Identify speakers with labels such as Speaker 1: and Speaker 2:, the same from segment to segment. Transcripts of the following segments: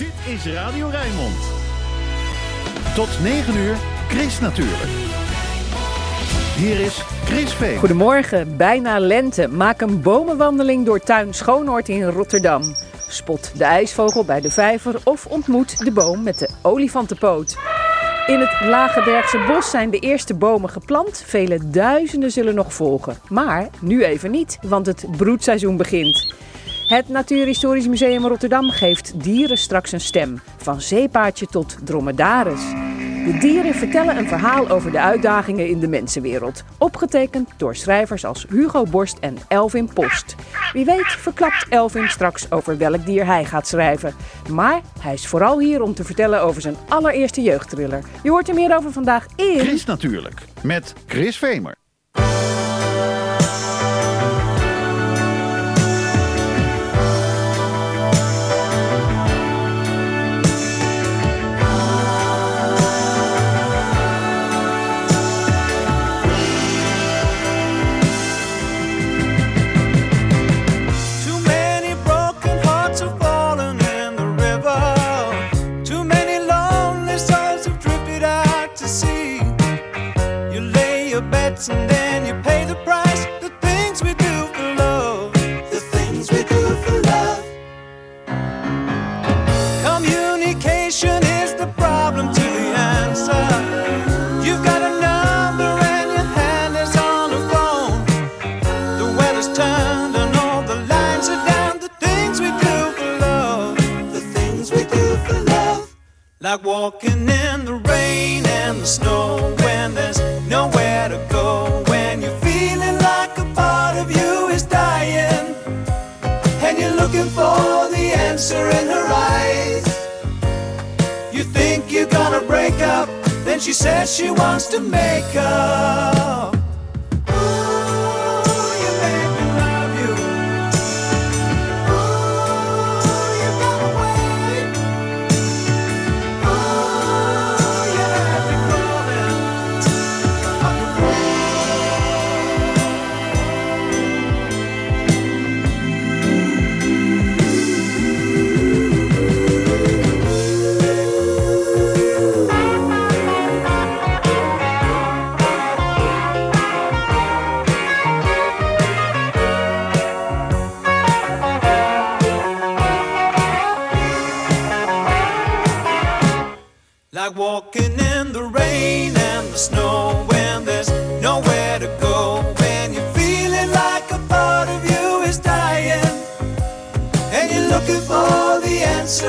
Speaker 1: Dit is Radio Rijnmond. Tot 9 uur, Chris natuurlijk. Hier is Chris Veen.
Speaker 2: Goedemorgen, bijna lente. Maak een bomenwandeling door tuin Schoonoord in Rotterdam. Spot de ijsvogel bij de vijver of ontmoet de boom met de olifantenpoot. In het Lagebergse bos zijn de eerste bomen geplant. Vele duizenden zullen nog volgen. Maar nu even niet, want het broedseizoen begint. Het Natuurhistorisch Museum Rotterdam geeft dieren straks een stem. Van zeepaardje tot dromedaris. De dieren vertellen een verhaal over de uitdagingen in de mensenwereld. Opgetekend door schrijvers als Hugo Borst en Elvin Post. Wie weet verklapt Elvin straks over welk dier hij gaat schrijven. Maar hij is vooral hier om te vertellen over zijn allereerste jeugdthriller. Je hoort er meer over vandaag in...
Speaker 1: Chris natuurlijk, met Chris Vemer.
Speaker 3: And then you pay the price. The things we do for love. The things we do for love. Communication is the problem to the answer. You've got a number and your hand is on the phone. The weather's turned and all the lines are down. The things we do for love. The things we do for love. Like walking in the rain and the snow nowhere to go. When you're feeling like a part of you is dying. And you're looking for the answer in her eyes. You think you're gonna break up. Then she says she wants to make up.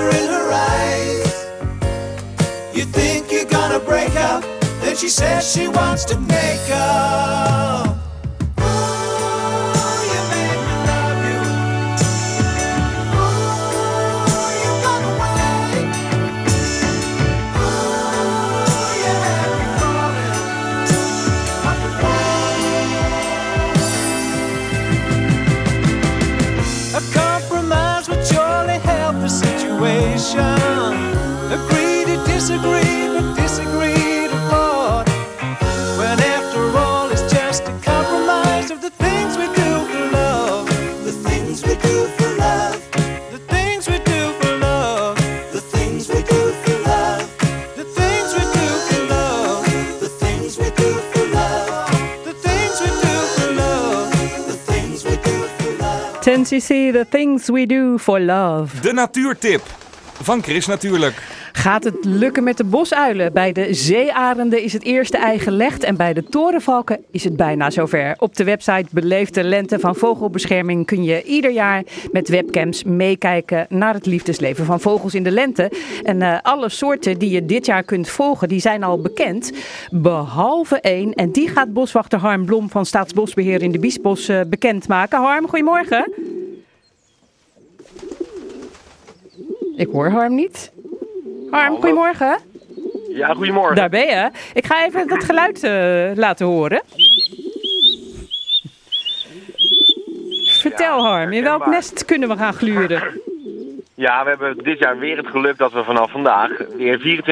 Speaker 3: In her eyes. You think you're gonna break up. Then she says she wants to make up. 10cc, The Things We Do for Love.
Speaker 4: De natuurtip. Van Chris natuurlijk.
Speaker 2: Gaat het lukken met de bosuilen? Bij de zeearenden is het eerste ei gelegd en bij de torenvalken is het bijna zover. Op de website Beleefde Lente van Vogelbescherming kun je ieder jaar met webcams meekijken naar het liefdesleven van vogels in de lente. En eh, alle soorten die je dit jaar kunt volgen, die zijn al bekend. Behalve één en die gaat boswachter Harm Blom van Staatsbosbeheer in de Biesbos eh, bekendmaken. Harm, goedemorgen. Ik hoor Harm niet. Harm, goedemorgen.
Speaker 5: Ja, goedemorgen.
Speaker 2: Daar ben je. Ik ga even dat geluid eh, laten horen. Vertel
Speaker 5: Ja,
Speaker 2: Harm, in welk nest kunnen we gaan gluren?
Speaker 5: Ja, we hebben dit jaar weer het geluk dat we vanaf vandaag weer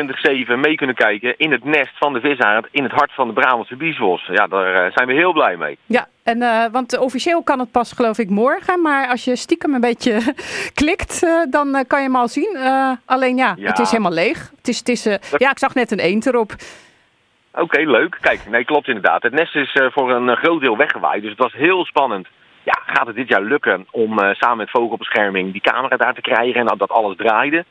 Speaker 5: 24-7 mee kunnen kijken in het nest van de visarend in het hart van de Brabantse Biesbos. Ja, daar eh, zijn we heel blij mee.
Speaker 2: Ja, En, eh, want officieel kan het pas geloof ik morgen. Maar als je stiekem een beetje klikt, eh, dan eh, kan je hem al zien. Alleen ja,
Speaker 5: Ja.
Speaker 2: het is helemaal leeg. Het is, het is, ja, ik zag net een eend erop.
Speaker 5: Oké, leuk. Kijk, nee, klopt inderdaad. Het nest is voor een groot deel weggewaaid, dus het was heel spannend. Ja, gaat het dit jaar lukken om samen met Vogelbescherming die camera daar te krijgen en dat alles draaide?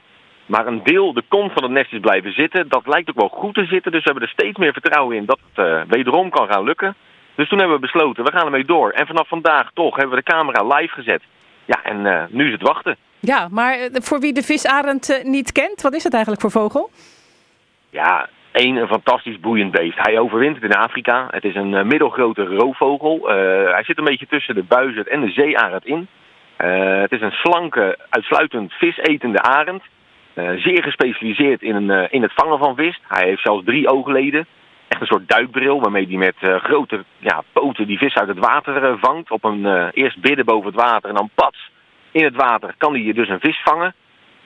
Speaker 5: Maar een deel, de kont van het nest is blijven zitten. Dat lijkt ook wel goed te zitten, dus we hebben er steeds meer vertrouwen in dat het wederom kan gaan lukken. Dus toen hebben we besloten, we gaan ermee door. En vanaf vandaag toch hebben we de camera live gezet. Ja, en eh, nu is het wachten.
Speaker 2: Ja, maar eh, voor wie de visarend eh, niet kent, wat is het eigenlijk voor vogel?
Speaker 5: Ja, één, een fantastisch boeiend beest. Hij overwintert in Afrika. Het is een middelgrote roofvogel. Hij zit een beetje tussen de buizerd en de zeearend in. Het is een slanke, uitsluitend visetende arend. Zeer gespecialiseerd in, een, in het vangen van vis. Hij heeft zelfs drie oogleden. Echt een soort duikbril waarmee hij met eh, grote ja, poten die vis uit het water eh, vangt. Op een, eh, eerst bidden boven het water en dan pats in het water kan hij dus een vis vangen.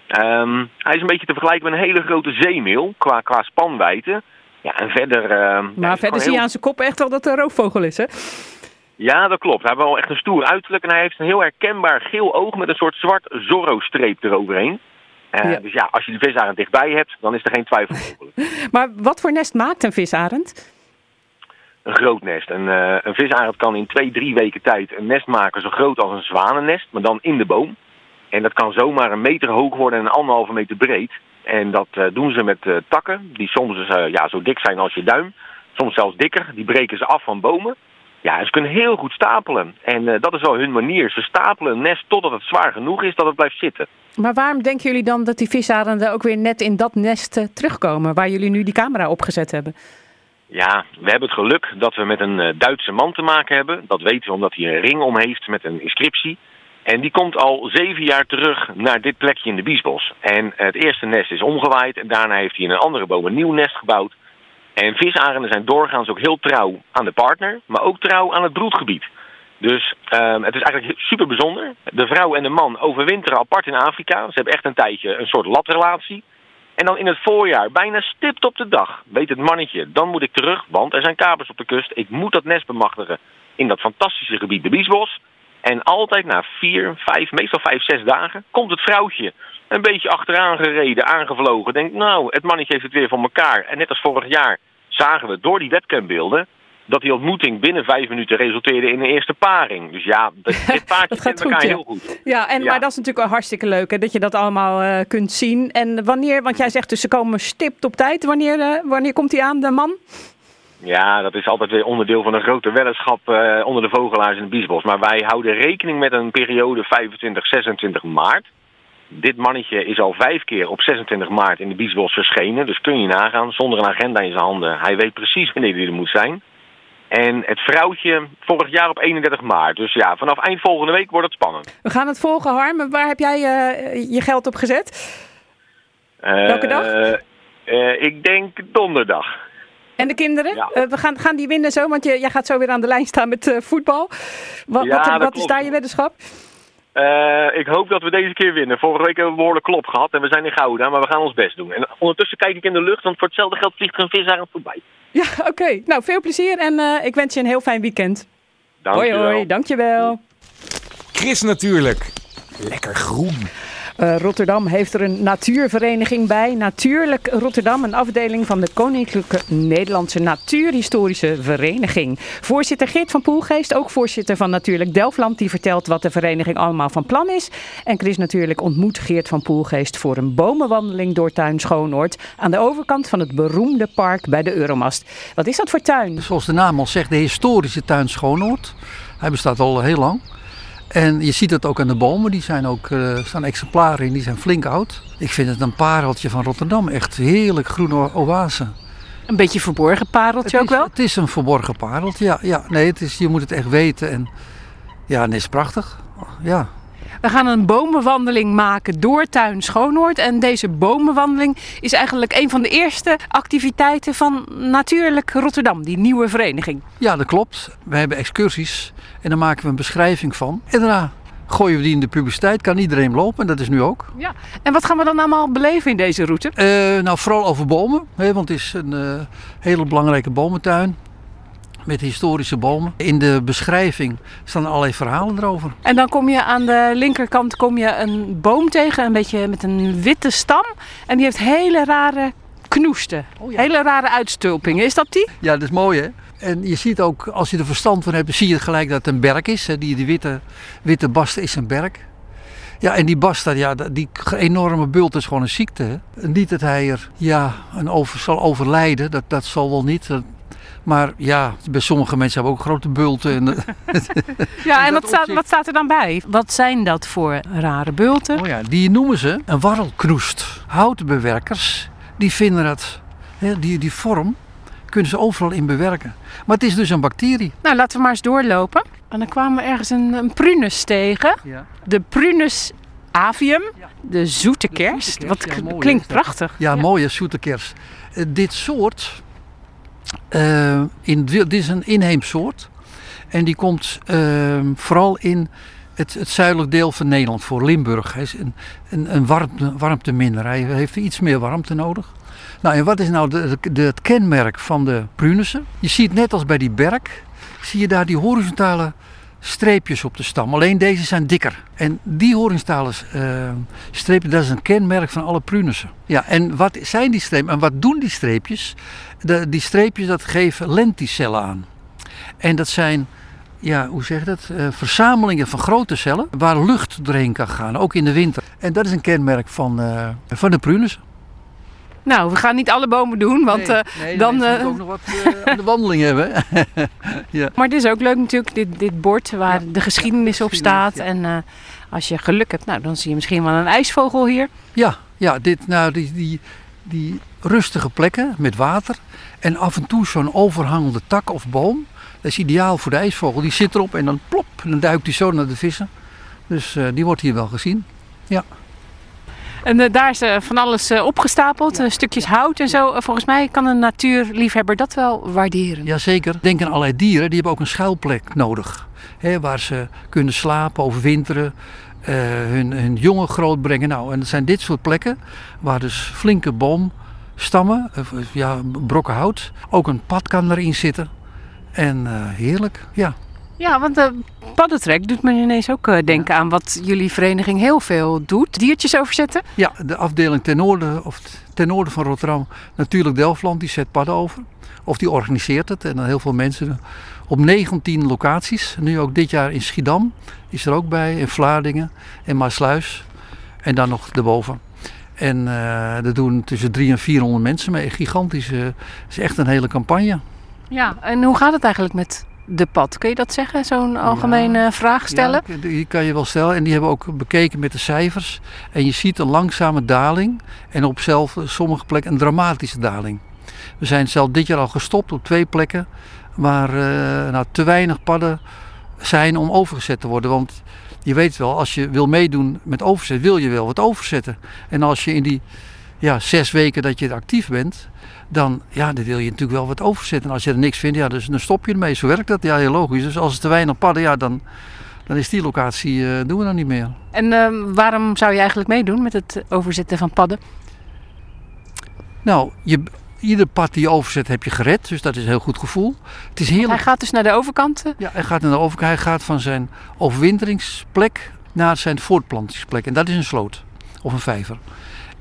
Speaker 5: Ehm, hij is een beetje te vergelijken met een hele grote zeemeel qua, qua spanwijdte. Ja, en verder... ehm,
Speaker 2: Maar verder zie je
Speaker 5: heel-
Speaker 2: aan zijn kop echt wel dat het een roofvogel is, hè?
Speaker 5: Ja, dat klopt. Hij heeft wel echt een stoer uiterlijk en hij heeft een heel herkenbaar geel oog met een soort zwart Zorro-streep eroverheen. Eh,
Speaker 2: Ja.
Speaker 5: Dus ja, als je de visarend dichtbij hebt, dan is er geen twijfel mogelijk.
Speaker 2: Maar wat voor nest maakt een visarend?
Speaker 5: een groot nest. Een, eh, een visarend kan in twee, drie weken tijd een nest maken zo groot als een zwanennest, maar dan in de boom. En dat kan zomaar een meter hoog worden en een anderhalve meter breed. En dat eh, doen ze met takken, die soms ja, zo dik zijn als je duim. Soms zelfs dikker. Die breken ze af van bomen. Ja, ze kunnen heel goed stapelen. En eh, dat is wel hun manier. Ze stapelen een nest totdat het zwaar genoeg is dat het blijft zitten.
Speaker 2: Maar waarom denken jullie dan dat die visarenden ook weer net in dat nest eh, terugkomen, waar jullie nu die camera opgezet hebben?
Speaker 5: Ja, we hebben het geluk dat we met een eh, Duitse man te maken hebben. Dat weten we omdat hij een ring om heeft met een inscriptie. En die komt al zeven jaar terug naar dit plekje in de Biesbos. En het eerste nest is omgewaaid en daarna heeft hij in een andere boom een nieuw nest gebouwd. En visarenden zijn doorgaans ook heel trouw aan de partner, maar ook trouw aan het broedgebied. Dus ehm, het is eigenlijk super bijzonder. De vrouw en de man overwinteren apart in Afrika. Ze hebben echt een tijdje een soort latrelatie. En dan in het voorjaar, bijna stipt op de dag, weet het mannetje, dan moet ik terug, want er zijn kapers op de kust. Ik moet dat nest bemachtigen in dat fantastische gebied, de Biesbos. En altijd na vier, vijf, meestal vijf, zes dagen, komt het vrouwtje een beetje achteraan gereden, aangevlogen. Denkt, nou, het mannetje heeft het weer voor elkaar. En net als vorig jaar zagen we door die webcambeelden dat die ontmoeting binnen vijf minuten resulteerde in een eerste paring. Dus ja, dit dit paardje
Speaker 2: gaat
Speaker 5: elkaar
Speaker 2: goed, ja.
Speaker 5: heel goed.
Speaker 2: Ja, en,
Speaker 5: Ja.
Speaker 2: maar dat is natuurlijk wel hartstikke leuk hè, dat je dat allemaal eh, kunt zien. En wanneer, want jij zegt dus ze komen stipt op tijd. Wanneer, eh, wanneer komt hij aan, de man?
Speaker 5: Ja, dat is altijd weer onderdeel van een grote weddenschap eh, onder de vogelaars in het Biesbos. Maar wij houden rekening met een periode 25, 26 maart. Dit mannetje is al vijf keer op 26 maart in de Biesbos verschenen. Dus kun je nagaan, zonder een agenda in zijn handen. Hij weet precies wanneer hij er moet zijn. En het vrouwtje vorig jaar op 31 maart. Dus ja, vanaf eind volgende week wordt het spannend.
Speaker 2: We gaan het volgen, Harm. Waar heb jij eh, je geld op gezet?
Speaker 5: Eh,
Speaker 2: Welke dag?
Speaker 5: ik denk donderdag.
Speaker 2: En de kinderen?
Speaker 5: Ja.
Speaker 2: Eh, we gaan, gaan die winnen zo, want je, jij gaat zo weer aan de lijn staan met eh, voetbal. Wat,
Speaker 5: Ja,
Speaker 2: wat, is daar je weddenschap?
Speaker 5: Eh, ik hoop dat we deze keer winnen. Vorige week hebben we behoorlijk klop gehad en we zijn in Gouda, maar we gaan ons best doen. En ondertussen kijk ik in de lucht, want voor hetzelfde geld vliegt er een visarend voorbij.
Speaker 2: Ja, oké. Nou, veel plezier en eh, ik wens je een heel fijn weekend.
Speaker 5: Dank
Speaker 2: hoi,
Speaker 5: je wel.
Speaker 2: hoi. Dankjewel.
Speaker 4: Chris natuurlijk. Lekker groen.
Speaker 2: Eh, Rotterdam heeft er een natuurvereniging bij. Natuurlijk Rotterdam, een afdeling van de Koninklijke Nederlandse Natuurhistorische Vereniging. Voorzitter Geert van Poelgeest, ook voorzitter van Natuurlijk Delfland, die vertelt wat de vereniging allemaal van plan is. En Chris natuurlijk ontmoet Geert van Poelgeest voor een bomenwandeling door tuin Schoonoord aan de overkant van het beroemde park bij de Euromast. Wat is dat voor tuin?
Speaker 6: Zoals de naam al zegt, de historische tuin Schoonoord. Hij bestaat al heel lang. En je ziet het ook aan de bomen, die zijn ook, eh, staan exemplaren in, die zijn flink oud. Ik vind het een pareltje van Rotterdam, echt heerlijk groene oase.
Speaker 2: Een beetje verborgen pareltje ook wel?
Speaker 6: Het is een verborgen pareltje, ja. ja nee, het is, je moet het echt weten. En, ja, en het is prachtig. Ja.
Speaker 2: We gaan een bomenwandeling maken door Tuin Schoonoord. En deze bomenwandeling is eigenlijk een van de eerste activiteiten van Natuurlijk Rotterdam, die nieuwe vereniging.
Speaker 6: ja, dat klopt. We hebben excursies en daar maken we een beschrijving van. En daarna gooien we die in de publiciteit, kan iedereen lopen en dat is nu ook.
Speaker 2: Ja. En wat gaan we dan allemaal beleven in deze route?
Speaker 6: Eh, nou, vooral over bomen, hè, want het is een eh, hele belangrijke bomentuin. Met historische bomen. In de beschrijving staan allerlei verhalen erover.
Speaker 2: En dan kom je aan de linkerkant kom je een boom tegen, een beetje met een witte stam. En die heeft hele rare knoesten.
Speaker 6: Oh ja.
Speaker 2: Hele rare uitstulpingen. Is dat die?
Speaker 6: Ja, dat is mooi hè. En je ziet ook, als je er verstand van hebt, zie je gelijk dat het een berk is. hè. Die, die witte, witte bast is een berk. Ja, en die bast, dat- ja, die enorme bult is gewoon een ziekte. Hè. Niet dat hij er ja, een over, zal overlijden, dat, dat zal wel niet. Dat- Maar ja, bij sommige mensen hebben ook grote bulten. En,
Speaker 2: Ja, en wat staat, wat staat er dan bij? Wat zijn dat voor rare bulten?
Speaker 6: Oh ja, die noemen ze een warrelknoest. Houtbewerkers, die vinden dat, die, die vorm, kunnen ze overal in bewerken. Maar het is dus een bacterie.
Speaker 2: Nou, laten we maar eens doorlopen. En dan kwamen we ergens een, een prunus tegen.
Speaker 6: Ja.
Speaker 2: De prunus avium.
Speaker 6: Ja.
Speaker 2: De zoete kerst.
Speaker 6: zoete
Speaker 2: Wat
Speaker 6: kerst, ja,
Speaker 2: klinkt prachtig.
Speaker 6: Ja, mooie zoete kers. Eh, dit soort, eh, in, dit is een inheems soort. En die komt eh, vooral in het, het zuidelijk deel van Nederland voor, Limburg. Hij is een, een, warmte, warmteminder. Hij heeft iets meer warmte nodig. Nou, en wat is nou de, de, het kenmerk van de prunussen? Je ziet net als bij die berk, zie je daar die horizontale streepjes op de stam. Alleen deze zijn dikker. En die horizontale eh, streepjes, dat is een kenmerk van alle prunussen. Ja, en wat zijn die streepjes? En wat doen die streepjes? De, die streepjes, dat geven lenticellen aan. En dat zijn, ja, hoe zeg je dat? Eh, verzamelingen van grote cellen waar lucht doorheen kan gaan, ook in de winter. En dat is een kenmerk van, eh, van de prunussen.
Speaker 2: Nou, we gaan niet alle bomen doen, want...
Speaker 6: Nee,
Speaker 2: eh,
Speaker 6: nee,
Speaker 2: dan,
Speaker 6: mensen
Speaker 2: eh,
Speaker 6: moeten ook nog wat eh, aan de wandeling hebben.
Speaker 2: Maar het is ook leuk natuurlijk, dit, dit bord waar de geschiedenis op staat.
Speaker 6: geschiedenis,
Speaker 2: En eh, als je geluk hebt, nou, dan zie je misschien wel een ijsvogel hier.
Speaker 6: Ja, ja dit, nou, die, die, die rustige plekken met water en af en toe zo'n overhangende tak of boom. Dat is ideaal voor de ijsvogel. Die zit erop en dan plop, en dan duikt hij zo naar de vissen. Dus eh, die wordt hier wel gezien.
Speaker 2: En eh, daar is eh, van alles eh, opgestapeld, stukjes hout en zo. Volgens mij kan een natuurliefhebber dat wel waarderen.
Speaker 6: Jazeker. Denk aan allerlei dieren, die hebben ook een schuilplek nodig. Hè, waar ze kunnen slapen, overwinteren, hun, hun jongen grootbrengen. Nou, en dat zijn dit soort plekken waar dus flinke boomstammen, ja, brokken hout, ook een pad kan erin zitten. En heerlijk, ja.
Speaker 2: Ja, want de paddentrek doet me ineens ook eh, denken aan wat jullie vereniging heel veel doet. Diertjes overzetten.
Speaker 6: Ja, de afdeling ten noorden, of ten noorden van Rotterdam, natuurlijk Delftland, die zet padden over. Of die organiseert het. En dan heel veel mensen op 19 locaties. Nu ook dit jaar in Schiedam is er ook bij, in Vlaardingen en Maasluis. En dan nog erboven. En eh er doen tussen 300 en 400 mensen mee. Gigantisch. eh, Het is echt een hele campagne.
Speaker 2: Ja, en hoe gaat het eigenlijk met de pad? Kun je dat zeggen? Zo'n algemene vraag stellen?
Speaker 6: Ja, die kan je wel stellen. En die hebben we ook bekeken met de cijfers. En je ziet een langzame daling. En op zelf, sommige plekken een dramatische daling. We zijn zelf dit jaar al gestopt op twee plekken. Waar eh, nou, te weinig padden zijn om overgezet te worden. Want je weet wel, als je wil meedoen met overzet, wil je wel wat overzetten. En als je in die ja, zes weken dat je actief bent, dan, ja, dan wil je natuurlijk wel wat overzetten. En als je er niks vindt, ja, dus, dan stop je ermee. Zo werkt dat, ja, heel logisch. Dus als er te weinig padden, ja, dan, dan is die locatie, eh, doen we dan niet meer.
Speaker 2: En eh, waarom zou je eigenlijk meedoen met het overzetten van padden?
Speaker 6: Nou, je, ieder pad die je overzet heb je gered, dus dat is een heel goed gevoel. Het is
Speaker 2: Hij
Speaker 6: heerlijk.
Speaker 2: gaat dus naar de overkant. eh.
Speaker 6: Ja, hij gaat naar de overkant. Hij gaat van zijn overwinteringsplek naar zijn voortplantingsplek. En dat is een sloot of een vijver.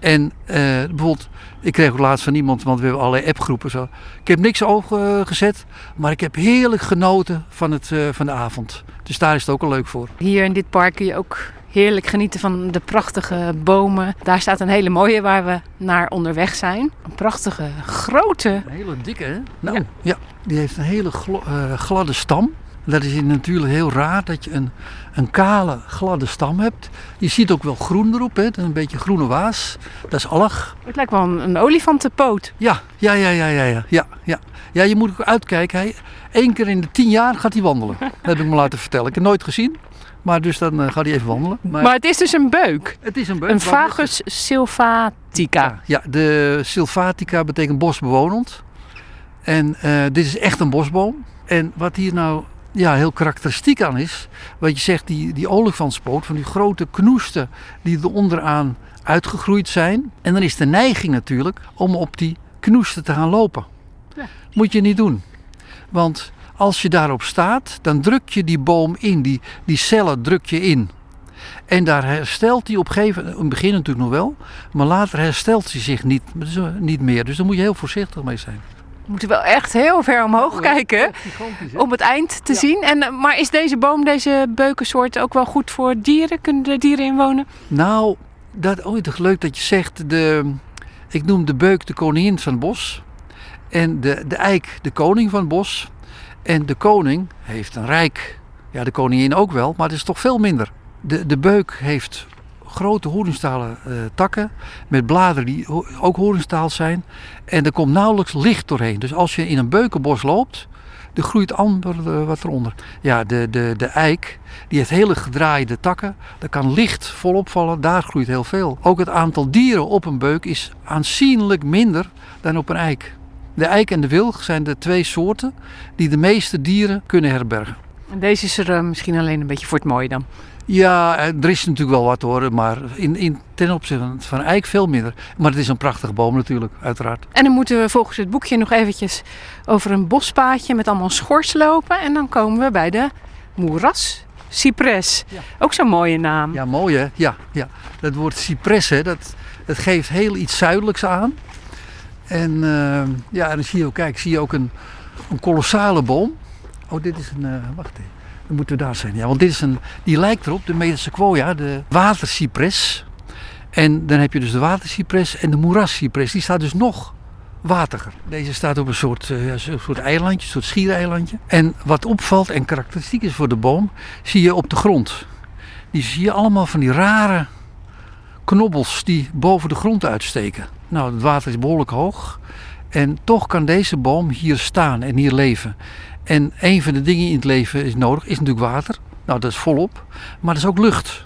Speaker 6: En eh, bijvoorbeeld, ik kreeg ook laatst van iemand, want we hebben allerlei appgroepen zo. Ik heb niks gezet, maar ik heb heerlijk genoten van, het, eh, van de avond. Dus daar is het ook al leuk voor.
Speaker 2: Hier in dit park kun je ook heerlijk genieten van de prachtige bomen. Daar staat een hele mooie waar we naar onderweg zijn. Een prachtige, grote.
Speaker 6: Een hele dikke, hè? Nou,
Speaker 2: Ja.
Speaker 6: ja. die heeft een hele eh, gladde stam. Dat is natuurlijk heel raar dat je een, een kale, gladde stam hebt. Je ziet ook wel groen erop, hè? Dat is een beetje groene waas. Dat is alg.
Speaker 2: Het lijkt wel een, een olifantenpoot.
Speaker 6: Ja, ja, ja, ja, ja, ja, ja, ja. Ja, je moet ook uitkijken. Hij, Eén keer in de tien jaar gaat hij wandelen. Dat heb ik me laten vertellen. Ik heb het nooit gezien. Maar dus dan eh, gaat hij even wandelen. Maar,
Speaker 2: Maar het is dus een beuk.
Speaker 6: het is een beuk.
Speaker 2: Een Vagus sylvatica.
Speaker 6: Ja, ja, de Sylvatica betekent bosbewonend. En eh, dit is echt een bosboom. En wat hier nou ja, heel karakteristiek aan is, wat je zegt, die, die olifantspoot, van die grote knoesten die er onderaan uitgegroeid zijn. En dan is de neiging natuurlijk om op die knoesten te gaan lopen.
Speaker 2: Ja.
Speaker 6: Moet je niet doen. Want als je daarop staat, dan druk je die boom in, die, die cellen druk je in. En daar herstelt hij op een gegeven moment, in het begin natuurlijk nog wel, maar later herstelt hij zich niet, niet meer. Dus daar moet je heel voorzichtig mee zijn.
Speaker 2: We moeten wel echt heel ver omhoog kijken om het eind te zien. En, eh, maar is deze boom, deze beukensoort ook wel goed voor dieren? Kunnen er dieren in wonen?
Speaker 6: Nou, dat, oh, toch leuk dat je zegt, de, ik noem de beuk de koningin van het bos. En de, de eik de koning van het bos. En de koning heeft een rijk. Ja, de koningin ook wel, maar het is toch veel minder. De, de beuk heeft grote hoornstalen eh, takken met bladeren die ook hoornstaal zijn. En er komt nauwelijks licht doorheen. Dus als je in een beukenbos loopt, er groeit amper eh, wat eronder. Ja, de, de, de eik, die heeft hele gedraaide takken. Daar kan licht volop vallen, daar groeit heel veel. Ook het aantal dieren op een beuk is aanzienlijk minder dan op een eik. De eik en de wilg zijn de twee soorten die de meeste dieren kunnen herbergen.
Speaker 2: En deze is er eh, misschien alleen een beetje voor het mooie dan.
Speaker 6: Ja, eh, er is natuurlijk wel wat hoor, maar in, in, ten opzichte van eik veel minder. Maar het is een prachtige boom natuurlijk, uiteraard.
Speaker 2: En dan moeten we volgens het boekje nog eventjes over een bospaadje met allemaal schors lopen. En dan komen we bij de moeras cypress.
Speaker 6: Ja.
Speaker 2: Ook zo'n mooie naam.
Speaker 6: Ja, mooi hè? Ja, ja. Dat woord cypress, hè, dat, dat geeft heel iets zuidelijks aan. En eh, ja, en dan zie je ook, kijk, zie je ook een, een kolossale boom. Oh, dit is een, eh, wacht even. Dan moeten we daar zijn. Ja, want dit is een, die lijkt erop, de Metasequoia, de watercypress. En dan heb je dus de watercypress en de moerascypress. Die staat dus nog wateriger. Deze staat op een soort, een soort eilandje, een soort schiereilandje. En wat opvalt en karakteristiek is voor de boom, zie je op de grond. Die zie je allemaal van die rare knobbels die boven de grond uitsteken. Nou, het water is behoorlijk hoog. En toch kan deze boom hier staan en hier leven. En een van de dingen in het leven is nodig, is natuurlijk water. Nou, dat is volop. Maar dat is ook lucht.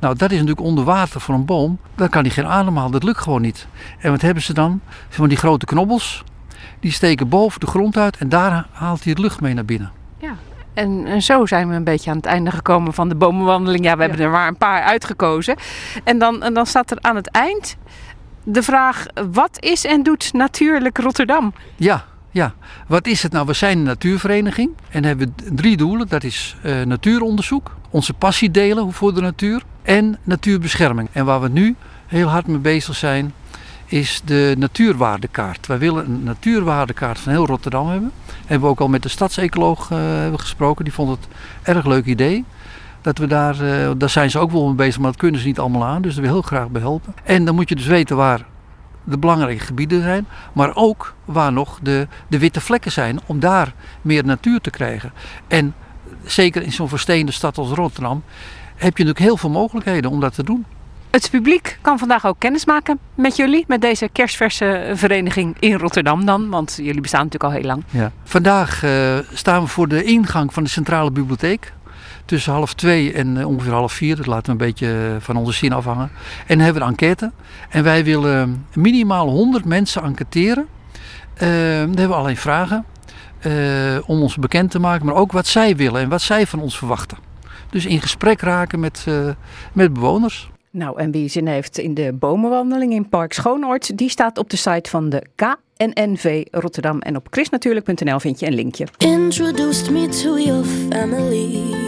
Speaker 6: Nou, dat is natuurlijk onder water voor een boom. Dan kan hij geen ademhalen, dat lukt gewoon niet. En wat hebben ze dan? Ze hebben die grote knobbels. Die steken boven de grond uit en daar haalt hij het lucht mee naar binnen.
Speaker 2: En, en zo zijn we een beetje aan het einde gekomen van de bomenwandeling. Ja, we hebben er maar een paar uitgekozen. En dan, en dan staat er aan het eind de vraag: wat is en doet natuurlijk Rotterdam?
Speaker 6: Ja, ja. Wat is het nou? We zijn een natuurvereniging en hebben drie doelen. Dat is eh, natuuronderzoek, onze passie delen voor de natuur en natuurbescherming. En waar we nu heel hard mee bezig zijn, is de natuurwaardekaart. Wij willen een natuurwaardekaart van heel Rotterdam hebben. Hebben we ook al met de stadsecoloog eh, hebben gesproken. Die vond het een erg leuk idee. Dat we daar, eh, daar zijn ze ook wel mee bezig, maar dat kunnen ze niet allemaal aan. Dus daar wil heel graag bij helpen. En dan moet je dus weten waar de belangrijke gebieden zijn, maar ook waar nog de, de witte vlekken zijn, om daar meer natuur te krijgen. En zeker in zo'n versteende stad als Rotterdam heb je natuurlijk heel veel mogelijkheden om dat te doen.
Speaker 2: Het publiek kan vandaag ook kennis maken met jullie, met deze kerstverse vereniging in Rotterdam dan. Want jullie bestaan natuurlijk al heel lang.
Speaker 6: Ja. Vandaag eh, staan we voor de ingang van de Centrale Bibliotheek. Tussen half twee en eh, ongeveer half vier. Dat laten we een beetje eh, van onze zin afhangen. En dan hebben we een enquête. En wij willen minimaal 100 mensen enquêteren. Eh, dan hebben we alleen vragen. eh, om ons bekend te maken. Maar ook wat zij willen en wat zij van ons verwachten. Dus in gesprek raken met, eh, met bewoners.
Speaker 2: Nou, en wie zin heeft in de bomenwandeling in Park Schoonoord, die staat op de site van de KNNV Rotterdam. En op chrisnatuurlijk.nl vind je een linkje.
Speaker 7: Introduced me to your family.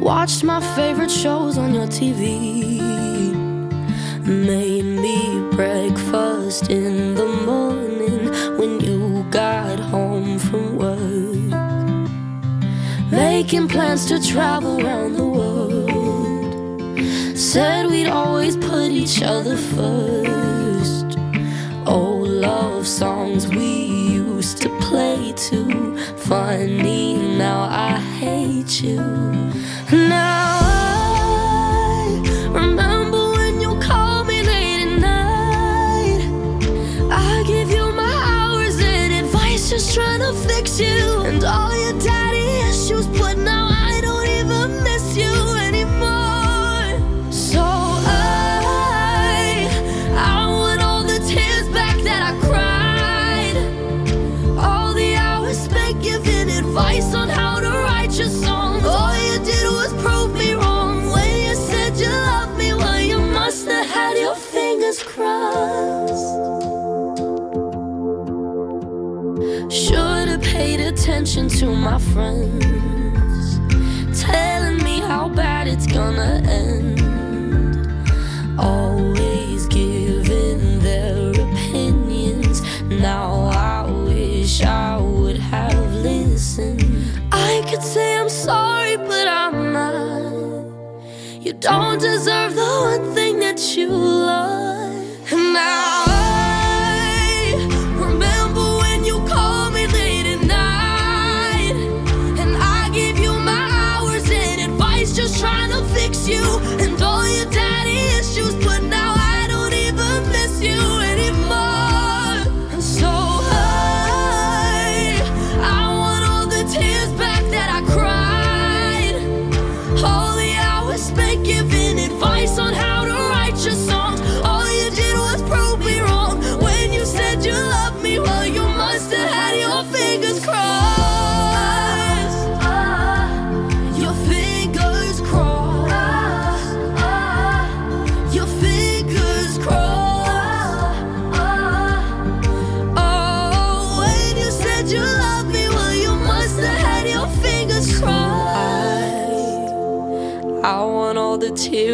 Speaker 7: Watched my favorite shows on your TV. Made me breakfast in the morning when you got home from work. Making plans to travel around the world. Said we'd always put each other first. Old love songs we used to play too. Funny, now I hate you. Now paid attention to my friends, telling me how bad it's gonna end. Always giving their opinions. Now I wish I would have listened. I could say I'm sorry, but I'm not. You don't deserve the one thing that you love. And now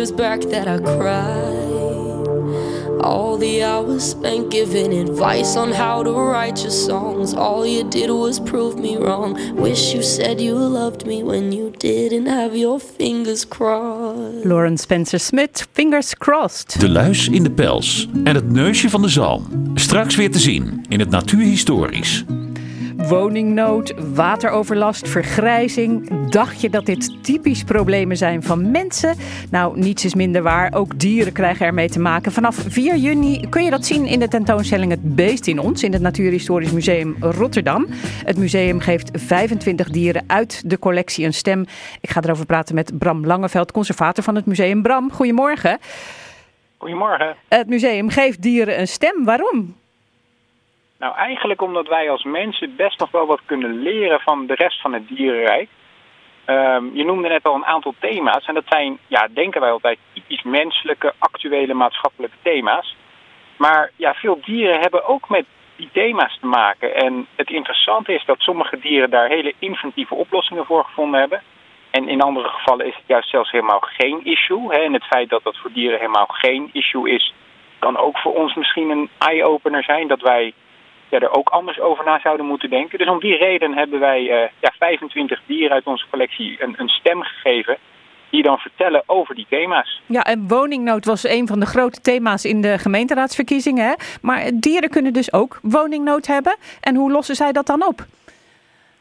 Speaker 7: the tears back that I cried. All the hours spent giving advice on how to write your songs. All you did was prove me wrong. Wish you said you loved me when you didn't have your fingers crossed.
Speaker 2: Lauren Spencer Smith, Fingers Crossed.
Speaker 8: De luis in de pels en het neusje van de zalm. Straks weer te zien in het Natuurhistorisch.
Speaker 2: Woningnood, wateroverlast, vergrijzing. Dacht je dat dit typisch problemen zijn van mensen? Nou, niets is minder waar. Ook dieren krijgen ermee te maken. Vanaf 4 juni kun je dat zien in de tentoonstelling Het Beest in ons in het Natuurhistorisch Museum Rotterdam. Het museum geeft 25 dieren uit de collectie een stem. Ik ga erover praten met Bram Langeveld, conservator van het museum. Bram, goedemorgen.
Speaker 9: Goedemorgen.
Speaker 2: Het museum geeft dieren een stem. Waarom?
Speaker 9: Nou, eigenlijk omdat wij als mensen best nog wel wat kunnen leren van de rest van het dierenrijk. Ehm, je noemde net al een aantal thema's. En dat zijn, ja, denken wij altijd, typisch menselijke, actuele maatschappelijke thema's. Maar ja, veel dieren hebben ook met die thema's te maken. En het interessante is dat sommige dieren daar hele inventieve oplossingen voor gevonden hebben. En in andere gevallen is het juist zelfs helemaal geen issue. Hè. En het feit dat dat voor dieren helemaal geen issue is, kan ook voor ons misschien een eye-opener zijn. Dat wij ja, er ook anders over na zouden moeten denken. Dus om die reden hebben wij eh, ja, 25 dieren uit onze collectie een, een stem gegeven. Die dan vertellen over die thema's.
Speaker 2: Ja, en woningnood was een van de grote thema's in de gemeenteraadsverkiezingen. Hè? Maar dieren kunnen dus ook woningnood hebben. En hoe lossen zij dat dan op?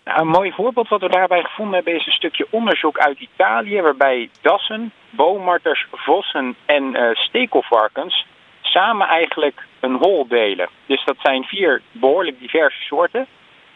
Speaker 9: Nou, een mooi voorbeeld wat we daarbij gevonden hebben is een stukje onderzoek uit Italië. Waarbij dassen, boommarters, vossen en eh, stekelvarkens samen eigenlijk een hol delen. Dus dat zijn vier behoorlijk diverse soorten.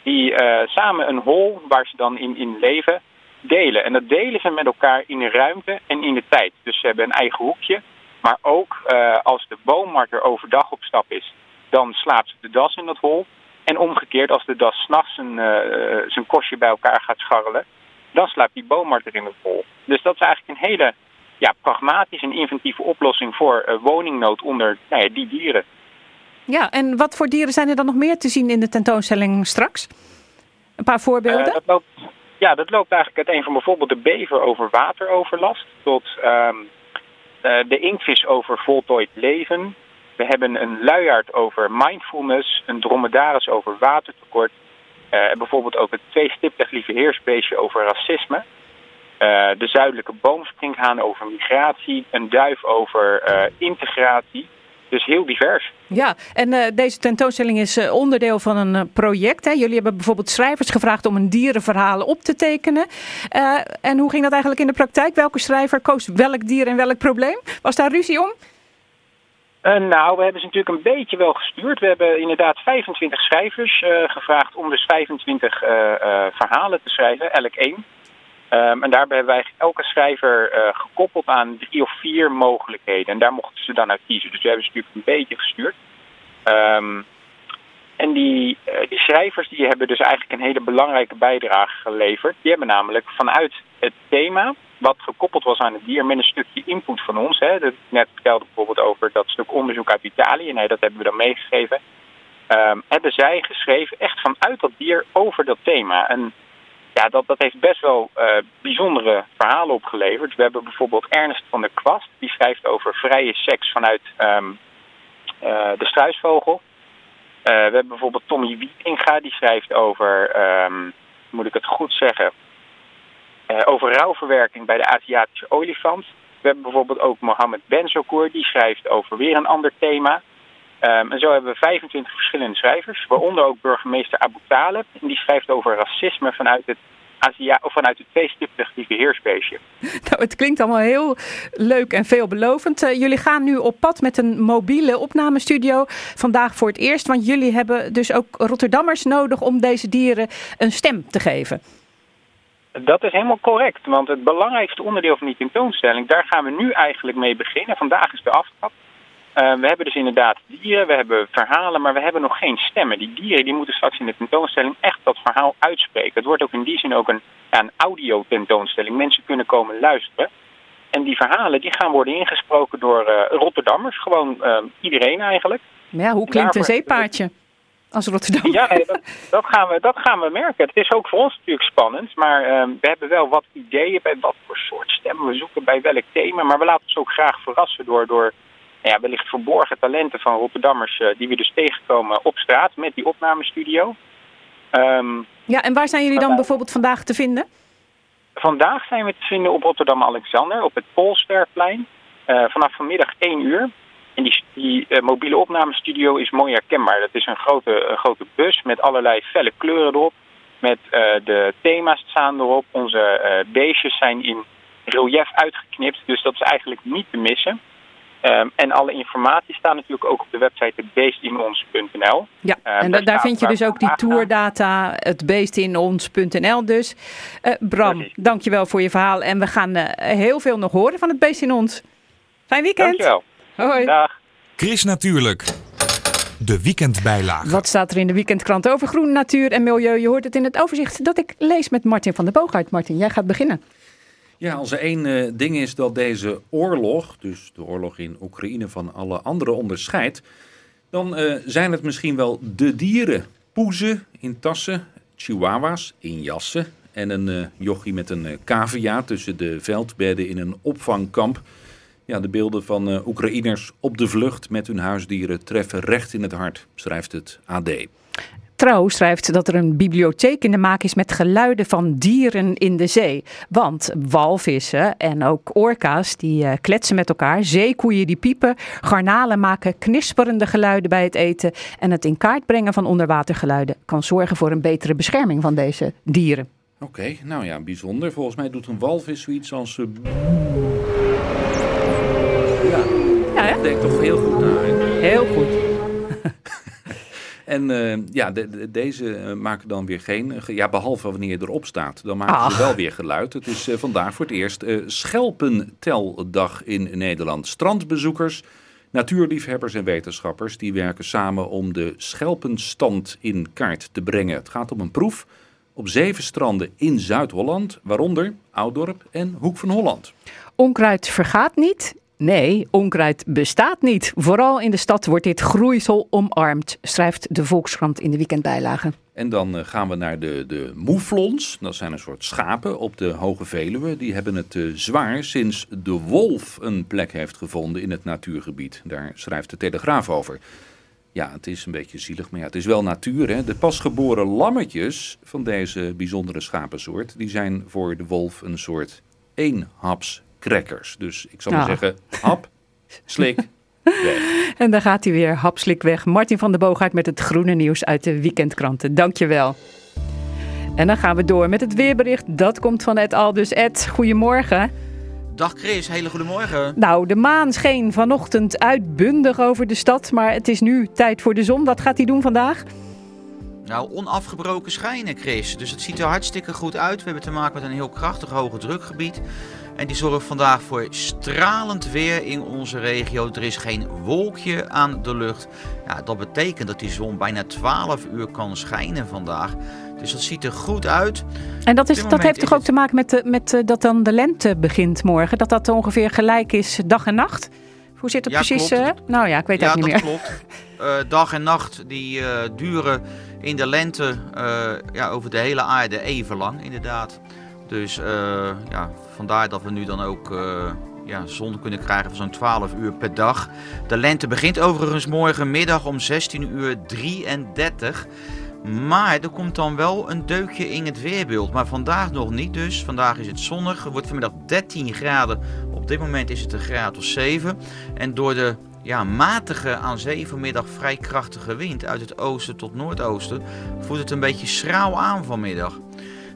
Speaker 9: Die eh, samen een hol waar ze dan in, in leven delen. En dat delen ze met elkaar in de ruimte en in de tijd. Dus ze hebben een eigen hoekje. Maar ook eh, als de boommarter overdag op stap is, dan slaapt de das in dat hol. En omgekeerd, als de das s'nachts zijn, eh, zijn kostje bij elkaar gaat scharrelen, dan slaapt die boommarter in het hol. Dus dat is eigenlijk een hele ja, pragmatische en inventieve oplossing voor uh, woningnood onder nou ja, die dieren.
Speaker 2: Ja, en wat voor dieren zijn er dan nog meer te zien in de tentoonstelling straks? Een paar voorbeelden?
Speaker 9: Dat loopt, ja, dat loopt eigenlijk uiteen van bijvoorbeeld de bever over wateroverlast tot um, uh, de inktvis over voltooid leven. We hebben een luiaard over mindfulness, een dromedaris over watertekort. bijvoorbeeld ook het twee stiplig lieve heersbeestje over racisme. Uh, de zuidelijke boomspringhaan over migratie, een duif over uh, integratie. Dus heel divers.
Speaker 2: Ja, en uh, deze tentoonstelling is onderdeel van een project. Hè? Jullie hebben bijvoorbeeld schrijvers gevraagd om een dierenverhaal op te tekenen. en hoe ging dat eigenlijk in de praktijk? Welke schrijver koos welk dier en welk probleem? Was daar ruzie om?
Speaker 9: nou, we hebben ze natuurlijk een beetje wel gestuurd. We hebben inderdaad 25 schrijvers gevraagd om dus 25 verhalen te schrijven, elk één. Um, en daarbij hebben wij elke schrijver uh, gekoppeld aan drie of vier mogelijkheden. En daar mochten ze dan uit kiezen. Dus we hebben ze natuurlijk een beetje gestuurd. Um, en die, uh, die schrijvers die hebben dus eigenlijk een hele belangrijke bijdrage geleverd. Die hebben namelijk vanuit het thema, wat gekoppeld was aan het dier, met een stukje input van ons. Hè, net vertelde bijvoorbeeld over dat stuk onderzoek uit Italië. Nee, dat hebben we dan meegegeven. ehm, hebben zij geschreven echt vanuit dat dier over dat thema. En ja, dat, dat heeft best wel eh, bijzondere verhalen opgeleverd. We hebben bijvoorbeeld Ernest van der Kwast, die schrijft over vrije seks vanuit ehm, eh, de struisvogel. Eh, we hebben bijvoorbeeld Tommy Wietinga, die schrijft over, ehm, moet ik het goed zeggen, over rouwverwerking bij de Aziatische olifant. We hebben bijvoorbeeld ook Mohammed Benzokour, die schrijft over weer een ander thema. Ehm, en zo hebben we 25 verschillende schrijvers, waaronder ook burgemeester Abu Taleb. En die schrijft over racisme vanuit het, Asia of vanuit het heersbeestje.
Speaker 2: Nou, het klinkt allemaal heel leuk en veelbelovend. Eh, jullie gaan nu op pad met een mobiele opnamestudio. Vandaag voor het eerst, want jullie hebben dus ook Rotterdammers nodig om deze dieren een stem te geven.
Speaker 9: Dat is helemaal correct, want het belangrijkste onderdeel van die tentoonstelling, daar gaan we nu eigenlijk mee beginnen. Vandaag is de aftrap. Uh, we hebben dus inderdaad dieren, we hebben verhalen, maar we hebben nog geen stemmen. Die dieren die moeten straks in de tentoonstelling echt dat verhaal uitspreken. Het wordt ook in die zin ook een, ja, een audio tentoonstelling. Mensen kunnen komen luisteren. En die verhalen die gaan worden ingesproken door uh, Rotterdammers, gewoon uh, iedereen eigenlijk.
Speaker 2: Ja, hoe klinkt een zeepaardje? Als Rotterdam.
Speaker 9: Ja, dat, dat, gaan we, dat gaan we merken. Het is ook voor ons natuurlijk spannend, maar uh, we hebben wel wat ideeën bij wat voor soort stemmen we zoeken bij welk thema. Maar we laten ons ook graag verrassen door, door ja, wellicht verborgen talenten van Rotterdammers uh, die we dus tegenkomen op straat met die opnamestudio. Um,
Speaker 2: ja, en waar zijn jullie dan bijvoorbeeld vandaag te vinden?
Speaker 9: Vandaag zijn we te vinden op Rotterdam-Alexander op het Polsterplein uh, vanaf vanmiddag 1 uur. En die, die uh, mobiele opnamestudio is mooi herkenbaar. Dat is een grote, een grote bus met allerlei felle kleuren erop. Met uh, de thema's staan erop. Onze beestjes zijn in relief uitgeknipt. Dus dat is eigenlijk niet te missen. Um, en alle informatie staat natuurlijk ook op de website beestinons.nl.
Speaker 2: Ja, um, en daar, daar vind je dus ook die tourdata, het beestinons.nl dus. Uh, Bram, Precies. dankjewel voor je verhaal. En we gaan uh, heel veel nog horen van het Beest in Ons. Fijn weekend.
Speaker 9: Dankjewel.
Speaker 2: Hoi.
Speaker 9: Dag.
Speaker 10: Chris Natuurlijk. De weekendbijlage.
Speaker 2: Wat staat er in de weekendkrant over groen, natuur en milieu? Je hoort het in het overzicht dat ik lees met Martin van der Boogaard. Martin, jij gaat beginnen.
Speaker 11: Ja, als er één uh, ding is dat deze oorlog, dus de oorlog in Oekraïne, van alle andere onderscheidt, dan uh, zijn het misschien wel de dieren. Poezen in tassen, chihuahuas in jassen en een uh, jochie met een cavia tussen de veldbedden in een opvangkamp. Ja, de beelden van Oekraïners op de vlucht met hun huisdieren treffen recht in het hart, schrijft het AD.
Speaker 2: Trouw schrijft dat er een bibliotheek in de maak is met geluiden van dieren in de zee. Want walvissen en ook orka's die uh, kletsen met elkaar, zeekoeien die piepen, garnalen maken knisperende geluiden bij het eten. En het in kaart brengen van onderwatergeluiden kan zorgen voor een betere bescherming van deze dieren.
Speaker 11: Oké, okay, nou ja, bijzonder. Volgens mij doet een walvis zoiets als... Uh... Ja,
Speaker 2: ja hè?
Speaker 11: denk toch heel goed na. Hè?
Speaker 2: Heel goed.
Speaker 11: En uh, ja, de, de, deze uh, maken dan weer geen... Uh, ja, behalve wanneer je erop staat. Dan maken Ach. ze wel weer geluid. Het is vandaag voor het eerst schelpenteldag in Nederland. Strandbezoekers, natuurliefhebbers en wetenschappers... die werken samen om de schelpenstand in kaart te brengen. Het gaat om een proef op zeven stranden in Zuid-Holland... waaronder Ouddorp en Hoek van Holland.
Speaker 2: Onkruid vergaat niet Nee, onkruid bestaat niet. Vooral in de stad wordt dit groeisel omarmd, schrijft de Volkskrant in de weekendbijlage.
Speaker 11: En dan uh, gaan we naar de, de moeflons. Dat zijn een soort schapen op de Hoge Veluwe. Die hebben het uh, zwaar sinds de wolf een plek heeft gevonden in het natuurgebied. Daar schrijft de Telegraaf over. Ja, het is een beetje zielig, maar ja, het is wel natuur. Hè? De pasgeboren lammetjes van deze bijzondere schapensoort... die zijn voor de wolf een soort eenhaps crackers. Dus ik zal maar
Speaker 2: Ah.
Speaker 11: zeggen, hap, slik, weg.
Speaker 2: En daar gaat hij weer, hapslik weg. Martin van der Boogaard met het groene nieuws uit de weekendkranten. Dankjewel. En dan gaan we door met het weerbericht. Dat komt van Ed Aldus. Ed, goedemorgen.
Speaker 12: Dag Chris, hele goedemorgen.
Speaker 2: Nou, de maan scheen vanochtend uitbundig over de stad, maar het is nu tijd voor de zon. Wat gaat hij doen vandaag?
Speaker 12: Nou, onafgebroken schijnen Chris, dus het ziet er hartstikke goed uit. We hebben te maken met een heel krachtig hoge drukgebied. En die zorgt vandaag voor stralend weer in onze regio. Er is geen wolkje aan de lucht. Ja, dat betekent dat die zon bijna 12 uur kan schijnen vandaag. Dus dat ziet er goed uit.
Speaker 2: En dat, is, dat heeft toch ook te maken met, de, met eh, dat dan de lente begint morgen? Dat dat ongeveer gelijk is dag en nacht? Hoe zit het
Speaker 12: Ja,
Speaker 2: precies?
Speaker 12: klopt.
Speaker 2: eh? nou ja, ik weet het
Speaker 12: ja,
Speaker 2: ook niet
Speaker 12: dat
Speaker 2: meer.
Speaker 12: klopt. eh, dag en nacht die duren in de lente ja, over de hele aarde even lang, inderdaad. Dus eh, ja, vandaar dat we nu dan ook eh, ja, zon kunnen krijgen van zo'n 12 uur per dag. De lente begint overigens morgenmiddag om 16 uur 33. Maar er komt dan wel een deukje in het weerbeeld. Maar vandaag nog niet dus. Vandaag is het zonnig. Het wordt vanmiddag 13 graden. Op dit moment is het een graad of 7. En door de ja, matige aan zee vanmiddag vrij krachtige wind uit het oosten tot noordoosten voelt het een beetje schraal aan vanmiddag.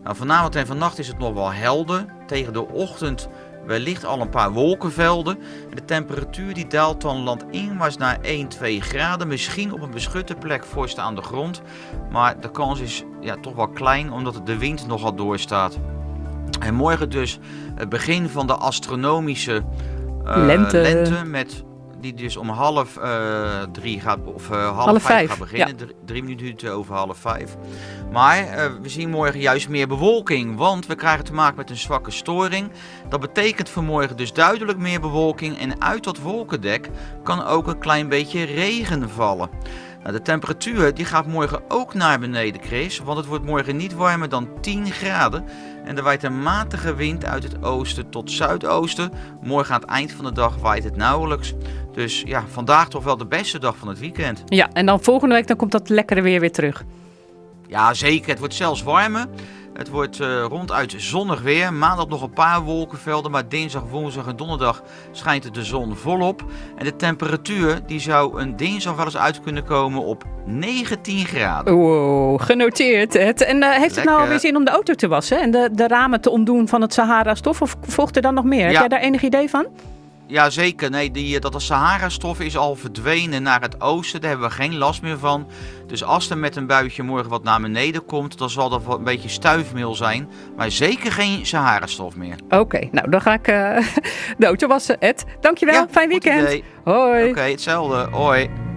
Speaker 12: Nou, vanavond en vannacht is het nog wel helder. Tegen de ochtend wellicht al een paar wolkenvelden. En de temperatuur die daalt dan landinwaarts naar 1, 2 graden. Misschien op een beschutte plek vorst aan de grond. Maar de kans is ja, toch wel klein omdat de wind nogal doorstaat. En morgen dus het begin van de astronomische eh,
Speaker 2: Lente.
Speaker 12: met die dus om half eh, drie gaat, of eh, half,
Speaker 2: Half
Speaker 12: vijf, gaat beginnen. Drie, drie minuten over half vijf. Maar eh, we zien morgen juist meer bewolking, want we krijgen te maken met een zwakke storing. Dat betekent voor morgen dus duidelijk meer bewolking en uit dat wolkendek kan ook een klein beetje regen vallen. Nou, de temperatuur die gaat morgen ook naar beneden, Chris, want het wordt morgen niet warmer dan 10 graden. En er waait een matige wind uit het oosten tot zuidoosten. Morgen aan het eind van de dag waait het nauwelijks. Dus ja, vandaag toch wel de beste dag van het weekend.
Speaker 2: Ja, en dan volgende week dan komt dat lekkere weer weer terug.
Speaker 12: Ja, zeker. Het wordt zelfs warmer. Het wordt eh, ronduit zonnig weer. Maandag nog een paar wolkenvelden, maar dinsdag, woensdag en donderdag schijnt de zon volop. En de temperatuur die zou een dinsdag wel eens uit kunnen komen op 19 graden.
Speaker 2: Wow, genoteerd. Het. En eh, heeft het nou alweer zin om de auto te wassen en de, de ramen te ontdoen van het Sahara-stof? Of volgt er dan nog meer? Heb jij daar enig idee van?
Speaker 12: Ja, zeker. Nee, die, eh, dat de Sahara-stof is al verdwenen naar het oosten. Daar hebben we geen last meer van. Dus als er met een buitje morgen wat naar beneden komt, dan zal dat wel een beetje stuifmeel zijn. Maar zeker geen Sahara-stof meer.
Speaker 2: Oké, nou dan ga ik eh, de auto wassen. Ed, dankjewel.
Speaker 12: Ja,
Speaker 2: Fijn weekend.
Speaker 12: idee.
Speaker 2: Hoi.
Speaker 12: Oké, hetzelfde. Hoi.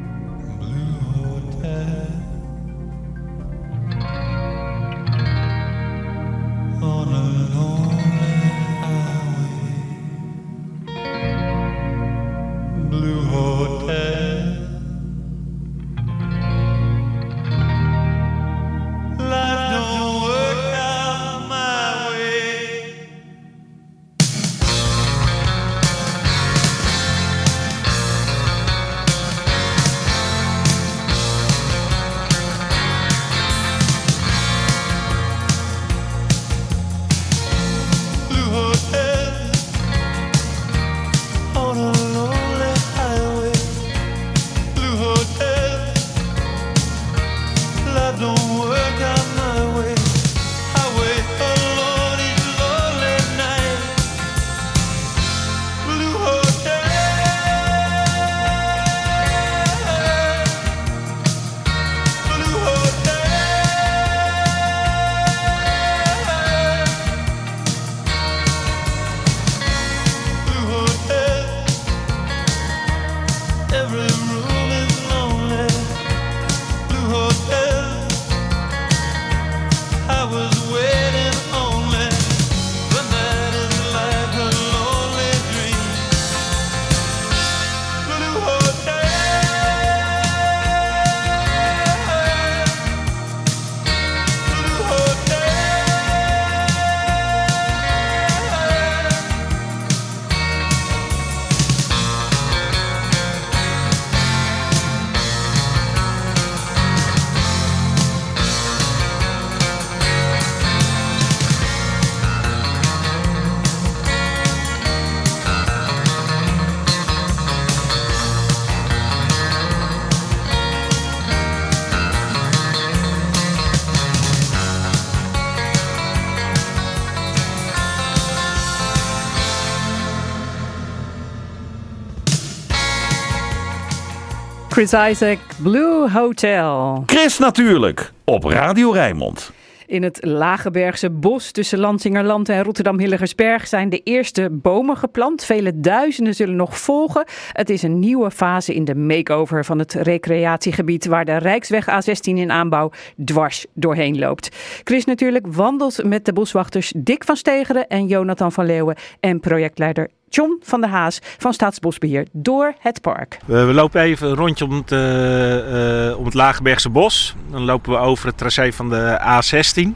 Speaker 2: Chris Isaac, Blue Hotel.
Speaker 8: Chris natuurlijk, op Radio Rijnmond.
Speaker 2: In het Lagebergse bos tussen Lansingerland en Rotterdam-Hillegersberg zijn de eerste bomen geplant. Vele duizenden zullen nog volgen. Het is een nieuwe fase in de makeover van het recreatiegebied waar de Rijksweg A16 in aanbouw dwars doorheen loopt. Chris natuurlijk wandelt met de boswachters Dick van Stegeren en Jonathan van Leeuwen en projectleider
Speaker 13: John van der Haas van Staatsbosbeheer door het park.
Speaker 14: We, we lopen even een rondje om het, eh, eh, om het Lagerbergse bos. Dan lopen we over het tracé van de A16.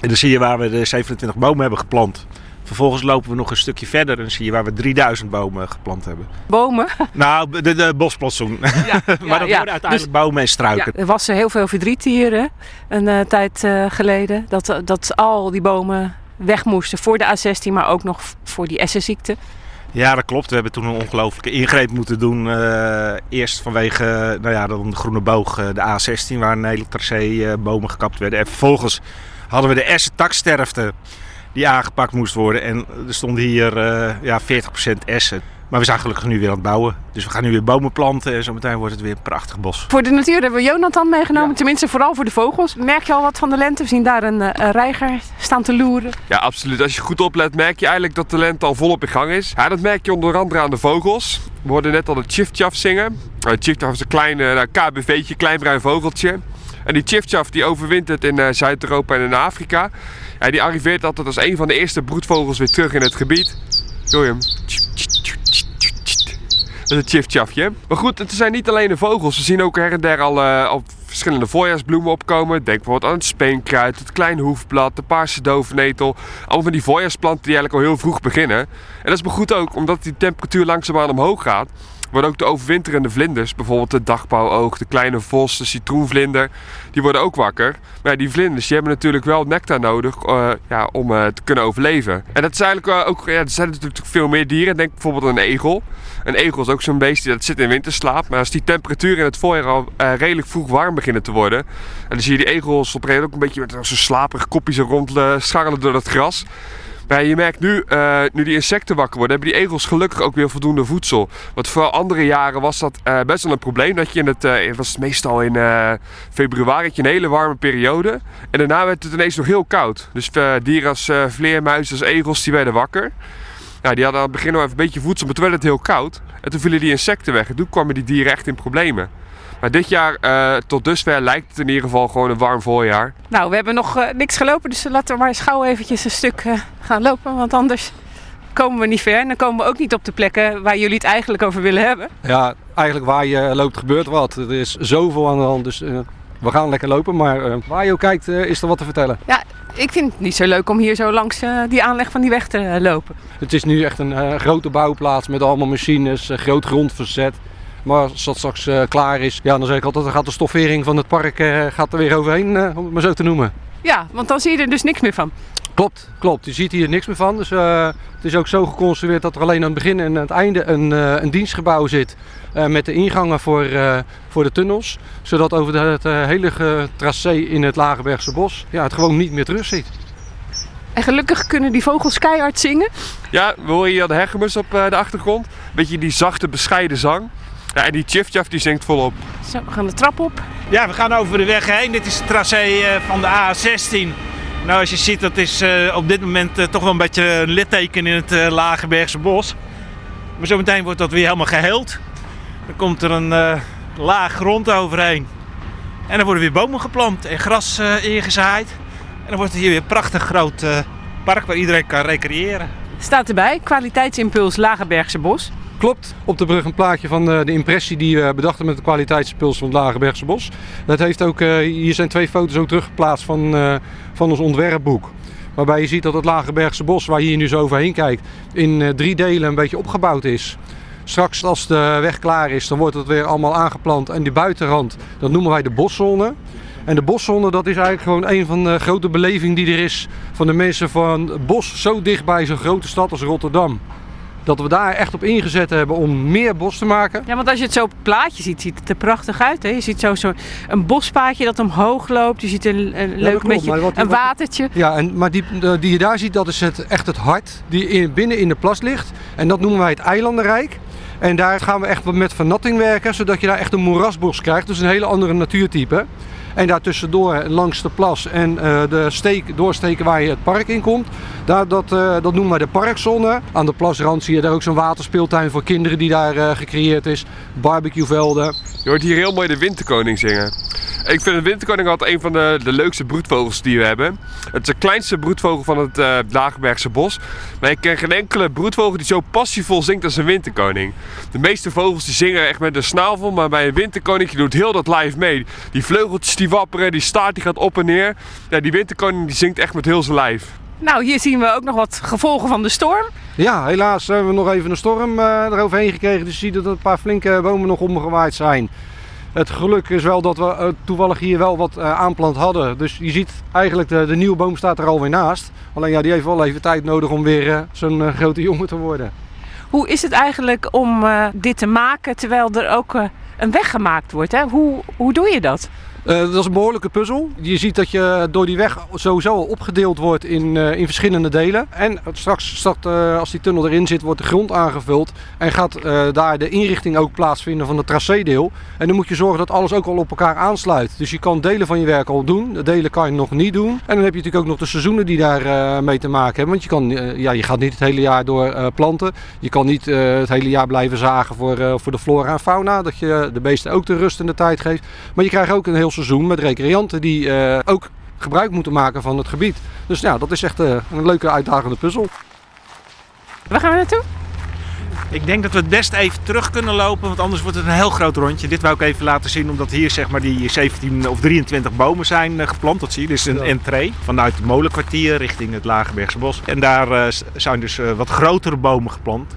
Speaker 14: En dan zie je waar we de 27 bomen hebben geplant. Vervolgens lopen we nog een stukje verder en zie je waar we 3000 bomen geplant hebben.
Speaker 2: Bomen.
Speaker 14: Nou, de, de bosplantsoen. maar dat
Speaker 2: ja.
Speaker 14: worden uiteindelijk bomen en struiken.
Speaker 2: Ja, er was heel veel verdriet hier hè, een eh, tijd geleden. Dat, dat al die bomen weg moesten voor de A16, maar ook nog voor die essenziekte.
Speaker 14: Ja, dat klopt. We hebben toen een ongelooflijke ingreep moeten doen. eh, eerst vanwege nou ja, dan de Groene Boog, eh, de A16, waar een hele tracé eh, bomen gekapt werden. En vervolgens hadden we de essentaksterfte die aangepakt moest worden. En er stonden hier eh, ja, 40% essen. Maar we zijn gelukkig nu weer aan het bouwen. Dus we gaan nu weer bomen planten en zometeen wordt het weer een prachtig bos.
Speaker 2: Voor de natuur hebben we Jonathan meegenomen, tenminste vooral voor de vogels. Merk je al wat van de lente? We zien daar een, eh, een reiger staan te loeren.
Speaker 15: Ja, absoluut. Als je goed oplet, merk je eigenlijk dat de lente al volop in gang is. Ja, dat merk je onder andere aan de vogels. We hoorden net al de chifchaf zingen. Uh, chifchaf is een klein nou, KBV'tje, klein bruin vogeltje. En die chifchaf die overwintert in uh, Zuid-Europa en in Afrika. Ja, die arriveert altijd als een van de eerste broedvogels weer terug in het gebied. Je hem? Is een chifchafje. Maar goed, het zijn niet alleen de vogels. We zien ook her en der al, al verschillende voorjaarsbloemen opkomen. Denk bijvoorbeeld aan het speenkruid, het klein hoefblad, de paarse dovennetel. Allemaal van die voorjaarsplanten die eigenlijk al heel vroeg beginnen. En dat is maar goed ook, omdat die temperatuur langzaamaan omhoog gaat. Worden ook de overwinterende vlinders, bijvoorbeeld de dagbouwoog, de kleine vos, de citroenvlinder, die worden ook wakker. Maar die vlinders die hebben natuurlijk wel nectar nodig uh, ja, om uh, te kunnen overleven. En dat is eigenlijk uh, ook, ja, er zijn natuurlijk veel meer dieren. Denk bijvoorbeeld aan een egel. Een egel is ook zo'n beest dat zit in winterslaap. Maar als die temperatuur in het voorjaar al redelijk vroeg warm beginnen te worden. En dan zie je die egels op een ook een beetje met zo'n slaperig kopje zo rond scharrelen door het gras. Maar je merkt nu, uh, nu die insecten wakker worden, hebben die egels gelukkig ook weer voldoende voedsel. Want voor andere jaren was dat uh, best wel een probleem. Dat je in het, uh, het was meestal in februari een hele warme periode. En daarna werd het ineens nog heel koud. Dus dieren als vleermuizen, als egels, die werden wakker. Nou, die hadden aan het begin nog even een beetje voedsel, maar toen werd het heel koud. En toen vielen die insecten weg. En toen kwamen die dieren echt in problemen. Maar dit jaar, uh, tot dusver, lijkt het in ieder geval gewoon een warm voorjaar.
Speaker 2: Nou, we hebben nog uh, niks gelopen, dus laten we maar eens gauw eventjes een stuk uh, gaan lopen. Want anders komen we niet ver. En dan komen we ook niet op de plekken waar jullie het eigenlijk over willen hebben.
Speaker 16: Ja, eigenlijk waar je loopt gebeurt wat. Er is zoveel aan de hand, dus we gaan lekker lopen. Maar waar je ook kijkt, is er wat te vertellen.
Speaker 2: Ja, ik vind het niet zo leuk om hier zo langs die aanleg van die weg te lopen.
Speaker 16: Het is nu echt een grote bouwplaats met allemaal machines, groot grondverzet. Maar als dat straks uh, klaar is, ja, dan zeg ik altijd, dan gaat de stoffering van het park uh, gaat er weer overheen, uh, om het maar zo te noemen.
Speaker 2: Ja, want dan zie je er dus niks meer van.
Speaker 16: Klopt, klopt. Je ziet hier niks meer van. Dus het is ook zo geconstrueerd dat er alleen aan het begin en aan het einde een, een dienstgebouw zit. met de ingangen voor, voor de tunnels. Zodat over de, het hele tracé in het Lagerbergse bos ja, het gewoon niet meer terug ziet.
Speaker 2: En gelukkig kunnen die vogels keihard zingen.
Speaker 15: Ja, we horen hier de hegemus op de achtergrond. Beetje die zachte, bescheiden zang. Ja, en die Chifchaf die zingt volop.
Speaker 2: Zo, we gaan de trap op.
Speaker 14: Ja, we gaan over de weg heen. Dit is het tracé van de A16. Nou, als je ziet, dat is uh, op dit moment uh, toch wel een beetje een litteken in het Lagerbergse bos. Maar zometeen wordt dat weer helemaal geheeld. Dan komt er een laag grond overheen. En dan worden weer bomen geplant en gras ingezaaid. En dan wordt het hier weer een prachtig groot park waar iedereen kan recreëren.
Speaker 2: Staat erbij, kwaliteitsimpuls Lagerbergse bos.
Speaker 16: Klopt, op de brug een plaatje van de impressie die we bedachten met de kwaliteitsimpuls van het Lagerbergse Bos. Dat heeft ook, hier zijn twee foto's ook teruggeplaatst van, van ons ontwerpboek. Waarbij je ziet dat het Lagerbergse Bos, waar je hier nu zo overheen kijkt, in drie delen een beetje opgebouwd is. Straks als de weg klaar is, dan wordt het weer allemaal aangeplant. En die buitenrand, dat noemen wij de boszone. En de boszone, dat is eigenlijk gewoon een van de grote belevingen die er is van de mensen van het bos zo dichtbij zo'n grote stad als Rotterdam dat we daar echt op ingezet hebben om meer bos te maken.
Speaker 2: Ja, want als je het zo op het plaatje ziet, ziet het er prachtig uit. Hè? Je ziet zo, zo een bospaadje dat omhoog loopt. Je ziet een, een leuk
Speaker 16: klopt,
Speaker 2: beetje,
Speaker 16: wat-
Speaker 2: een
Speaker 16: wat-
Speaker 2: watertje.
Speaker 16: Ja, en, maar die, de- die je daar ziet, dat is het, echt het hart die in, binnen in de plas ligt. En dat noemen wij het eilandenrijk. En daar gaan we echt met vernatting werken, zodat je daar echt een moerasbos krijgt. Dus een hele andere natuurtype. En daartussendoor langs de plas en eh, de steek, doorsteken waar je het park in komt. Daar, dat, eh, dat noemen wij de parkzone. Aan de plasrand zie je daar ook zo'n waterspeeltuin voor kinderen die daar eh, gecreëerd is. Barbecuevelden.
Speaker 15: Je hoort hier heel mooi de winterkoning zingen. Ik vind de winterkoning altijd een van de, de leukste broedvogels die we hebben. Het is de kleinste broedvogel van het uh, bos. Maar ik ken geen enkele broedvogel die zo passievol zingt als een winterkoning. De meeste vogels die zingen echt met de snavel, maar bij een winterkoning doet heel dat live mee. Die vleugeltjes die wapperen, die staart die gaat op en neer. Ja, die winterkoning die zingt echt met heel zijn lijf.
Speaker 2: Nou, hier zien we ook nog wat gevolgen van de storm.
Speaker 16: Ja, helaas hebben we nog even een storm uh, eroverheen gekregen. Dus je ziet dat er een paar flinke bomen nog omgewaaid zijn. Het geluk is wel dat we uh, toevallig hier wel wat uh, aanplant hadden. Dus je ziet eigenlijk de, de, nieuwe boom staat er alweer naast. Alleen ja, die heeft wel even tijd nodig om weer zo'n grote jongen te worden.
Speaker 2: Hoe is het eigenlijk om dit te maken terwijl er ook een weg gemaakt wordt? Hè? Hoe, hoe doe je dat?
Speaker 16: Uh, dat is een behoorlijke puzzel. Je ziet dat je door die weg sowieso opgedeeld wordt in, uh, in verschillende delen. En straks, uh, als die tunnel erin zit, wordt de grond aangevuld. En gaat daar de inrichting ook plaatsvinden van het tracédeel. En dan moet je zorgen dat alles ook al op elkaar aansluit. Dus je kan delen van je werk al doen. De delen kan je nog niet doen. En dan heb je natuurlijk ook nog de seizoenen die daar mee te maken hebben. Want je, kan, ja, je gaat niet het hele jaar door planten. Je kan niet het hele jaar blijven zagen voor, voor de flora en fauna. Dat je de beesten ook de rust en de tijd geeft. Maar je krijgt ook een heel seizoen met recreanten die uh, ook gebruik moeten maken van het gebied. Dus ja, dat is echt uh, een leuke uitdagende puzzel.
Speaker 2: Waar gaan we naartoe?
Speaker 14: Ik denk dat we het best even terug kunnen lopen, want anders wordt het een heel groot rondje. Dit wou ik even laten zien, omdat hier zeg maar die 17 of 23 bomen zijn uh, geplant. Dat zie je, dus een ja. entree vanuit het molenkwartier richting het Lagerbergse bos. En daar uh, zijn dus uh, wat grotere bomen geplant.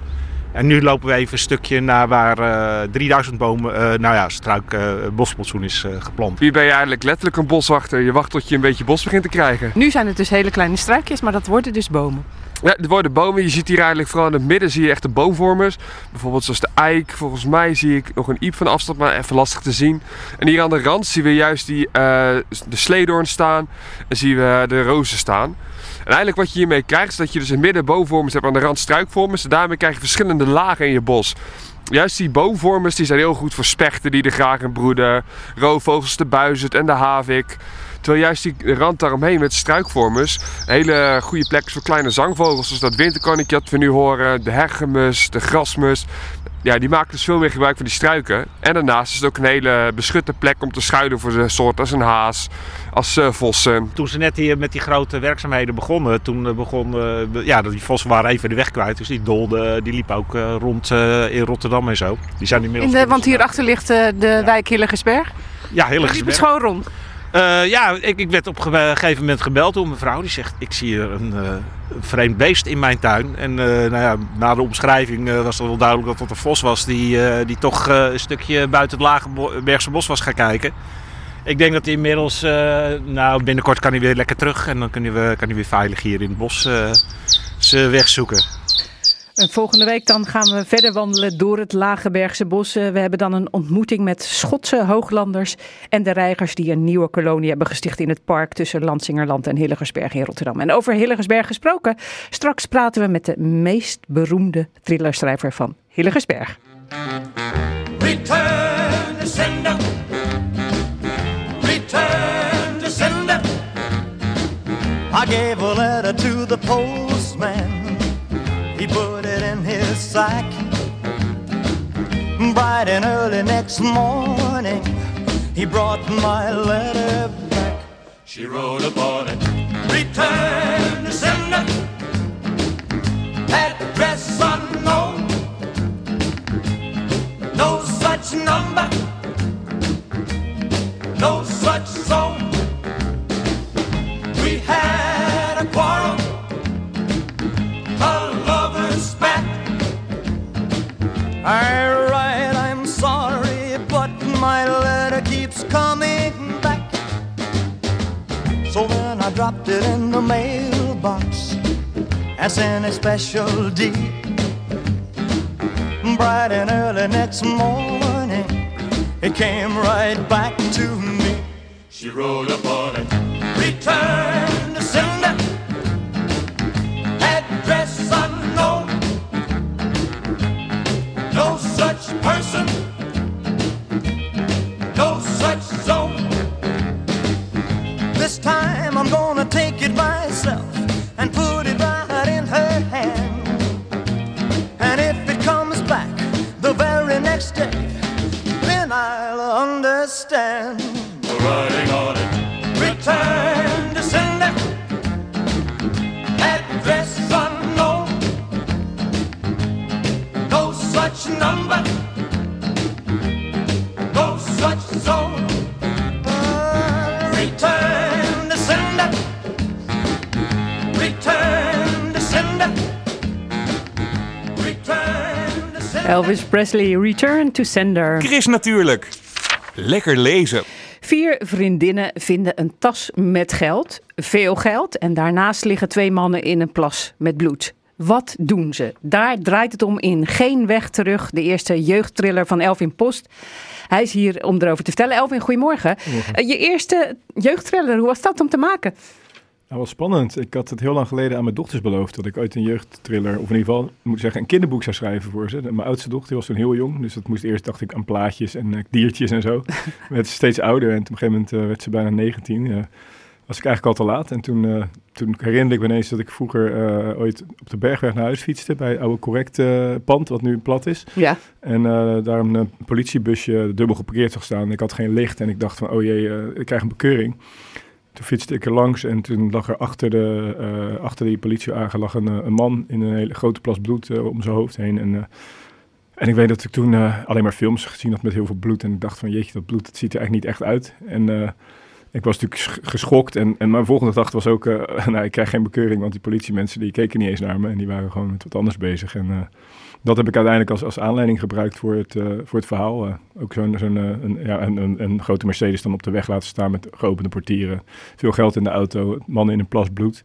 Speaker 14: En nu lopen we even een stukje naar waar uh, 3000 bomen, uh, nou ja, struik uh, bosplantsoen is geplant.
Speaker 15: Hier ben je eigenlijk letterlijk een boswachter. Je wacht tot je een beetje bos begint te krijgen.
Speaker 2: Nu zijn het dus hele kleine struikjes, maar dat worden dus bomen.
Speaker 15: Ja, het worden bomen. Je ziet hier eigenlijk vooral in het midden zie je echt de boomvormers. Bijvoorbeeld zoals de eik. Volgens mij zie ik nog een iep van afstand, maar even lastig te zien. En hier aan de rand zien we juist die, de sleedoorn staan. En zien we de rozen staan. En eigenlijk wat je hiermee krijgt is dat je dus in midden boomvormers hebt aan de rand struikvormers. En daarmee krijg je verschillende lagen in je bos. Juist die boomvormers die zijn heel goed voor spechten die er graag in broeden. Roofvogels, de buizerd en de havik. Terwijl juist die rand daaromheen met struikvormers hele goede plek is voor kleine zangvogels. Zoals dat winterkoninkje dat we nu horen, de hergemus, de grasmus. Ja, die maken dus veel meer gebruik van die struiken. En daarnaast is het ook een hele beschutte plek om te schuilen voor de soorten als een haas, als uh, vossen.
Speaker 14: Toen ze net hier met die grote werkzaamheden begonnen, toen begon, uh, ja, die vossen waren even de weg kwijt. Dus die dolden, die liepen ook uh, rond in Rotterdam en zo. Die zijn inmiddels...
Speaker 2: In de, want hierachter ligt de ja. wijk Hillegersberg.
Speaker 14: Ja, Hillegersberg.
Speaker 2: Die liepen gewoon rond.
Speaker 14: Uh, ja, ik, ik, werd op een gegeven moment gebeld door mijn vrouw. Die zegt, ik zie hier een, een vreemd beest in mijn tuin. En uh, nou ja, na de omschrijving was het wel duidelijk dat het een vos was... die, die toch een stukje buiten het Lagerbergse bos was gaan kijken. Ik denk dat hij inmiddels, nou binnenkort kan hij weer lekker terug. En dan kan hij, kan hij weer veilig hier in het bos zijn weg zoeken.
Speaker 2: En volgende week dan gaan we verder wandelen door het Lagebergse bos. We hebben dan een ontmoeting met Schotse hooglanders en de reigers die een nieuwe kolonie hebben gesticht in het park tussen Lansingerland en Hillegersberg in Rotterdam. En over Hillegersberg gesproken, straks praten we met de meest beroemde thrillerschrijver van Hillegersberg.
Speaker 13: Return to sender. Return to sender. I gave a letter to the postman. He put it in his sack. Bright and early next morning, he brought my letter back. She wrote upon it, Return to sender. Address unknown. No such number. No such zone. As in a special deed. Bright and early next morning, it came right back to me. She wrote upon it, Return
Speaker 2: Presley, Return to Sender.
Speaker 8: Chris natuurlijk. Lekker lezen.
Speaker 2: Vier vriendinnen vinden een tas met geld, veel geld, en daarnaast liggen twee mannen in een plas met bloed. Wat doen ze? Daar draait het om in Geen Weg Terug, de eerste jeugdthriller van Elvin Post. Hij is hier om erover te vertellen. Elvin, goedemorgen. Eh, Je eerste jeugdthriller, hoe was dat om te maken?
Speaker 17: Dat was spannend. Ik had het heel lang geleden aan mijn dochters beloofd dat ik ooit een jeugdthriller, of in ieder geval, moet ik zeggen, een kinderboek zou schrijven voor ze. Mijn oudste dochter die was toen heel jong, dus dat moest eerst, dacht ik, aan plaatjes en eh, diertjes en zo. werd ze steeds ouder en op een gegeven moment eh, werd ze bijna 19. eh, was ik eigenlijk al te laat. En toen, eh, toen herinnerde ik me ineens dat ik vroeger ooit op de bergweg naar huis fietste bij het oude correct eh, pand, wat nu plat is.
Speaker 2: Ja.
Speaker 17: En daar een politiebusje dubbel geparkeerd zag staan. Ik had geen licht en ik dacht van, oh jee, ik krijg een bekeuring. Toen fietste ik er langs en toen lag er achter, de, eh, achter die politiewagen lag een, eh, een man in een hele grote plas bloed eh, om zijn hoofd heen. En, en ik weet dat ik toen alleen maar films gezien had met heel veel bloed. En ik dacht van jeetje, dat bloed dat ziet er eigenlijk niet echt uit. En ik was natuurlijk sch- geschokt. En, en mijn volgende gedachte was ook, nou ik krijg geen bekeuring. Want die politiemensen die keken niet eens naar me. En die waren gewoon met wat anders bezig. En dat heb ik uiteindelijk als, als aanleiding gebruikt voor het, eh, voor het verhaal. Eh, ook zo'n zo'n eh, ja, een, een, grote Mercedes dan op de weg laten staan met geopende portieren. Veel geld in de auto, mannen in een plas bloed.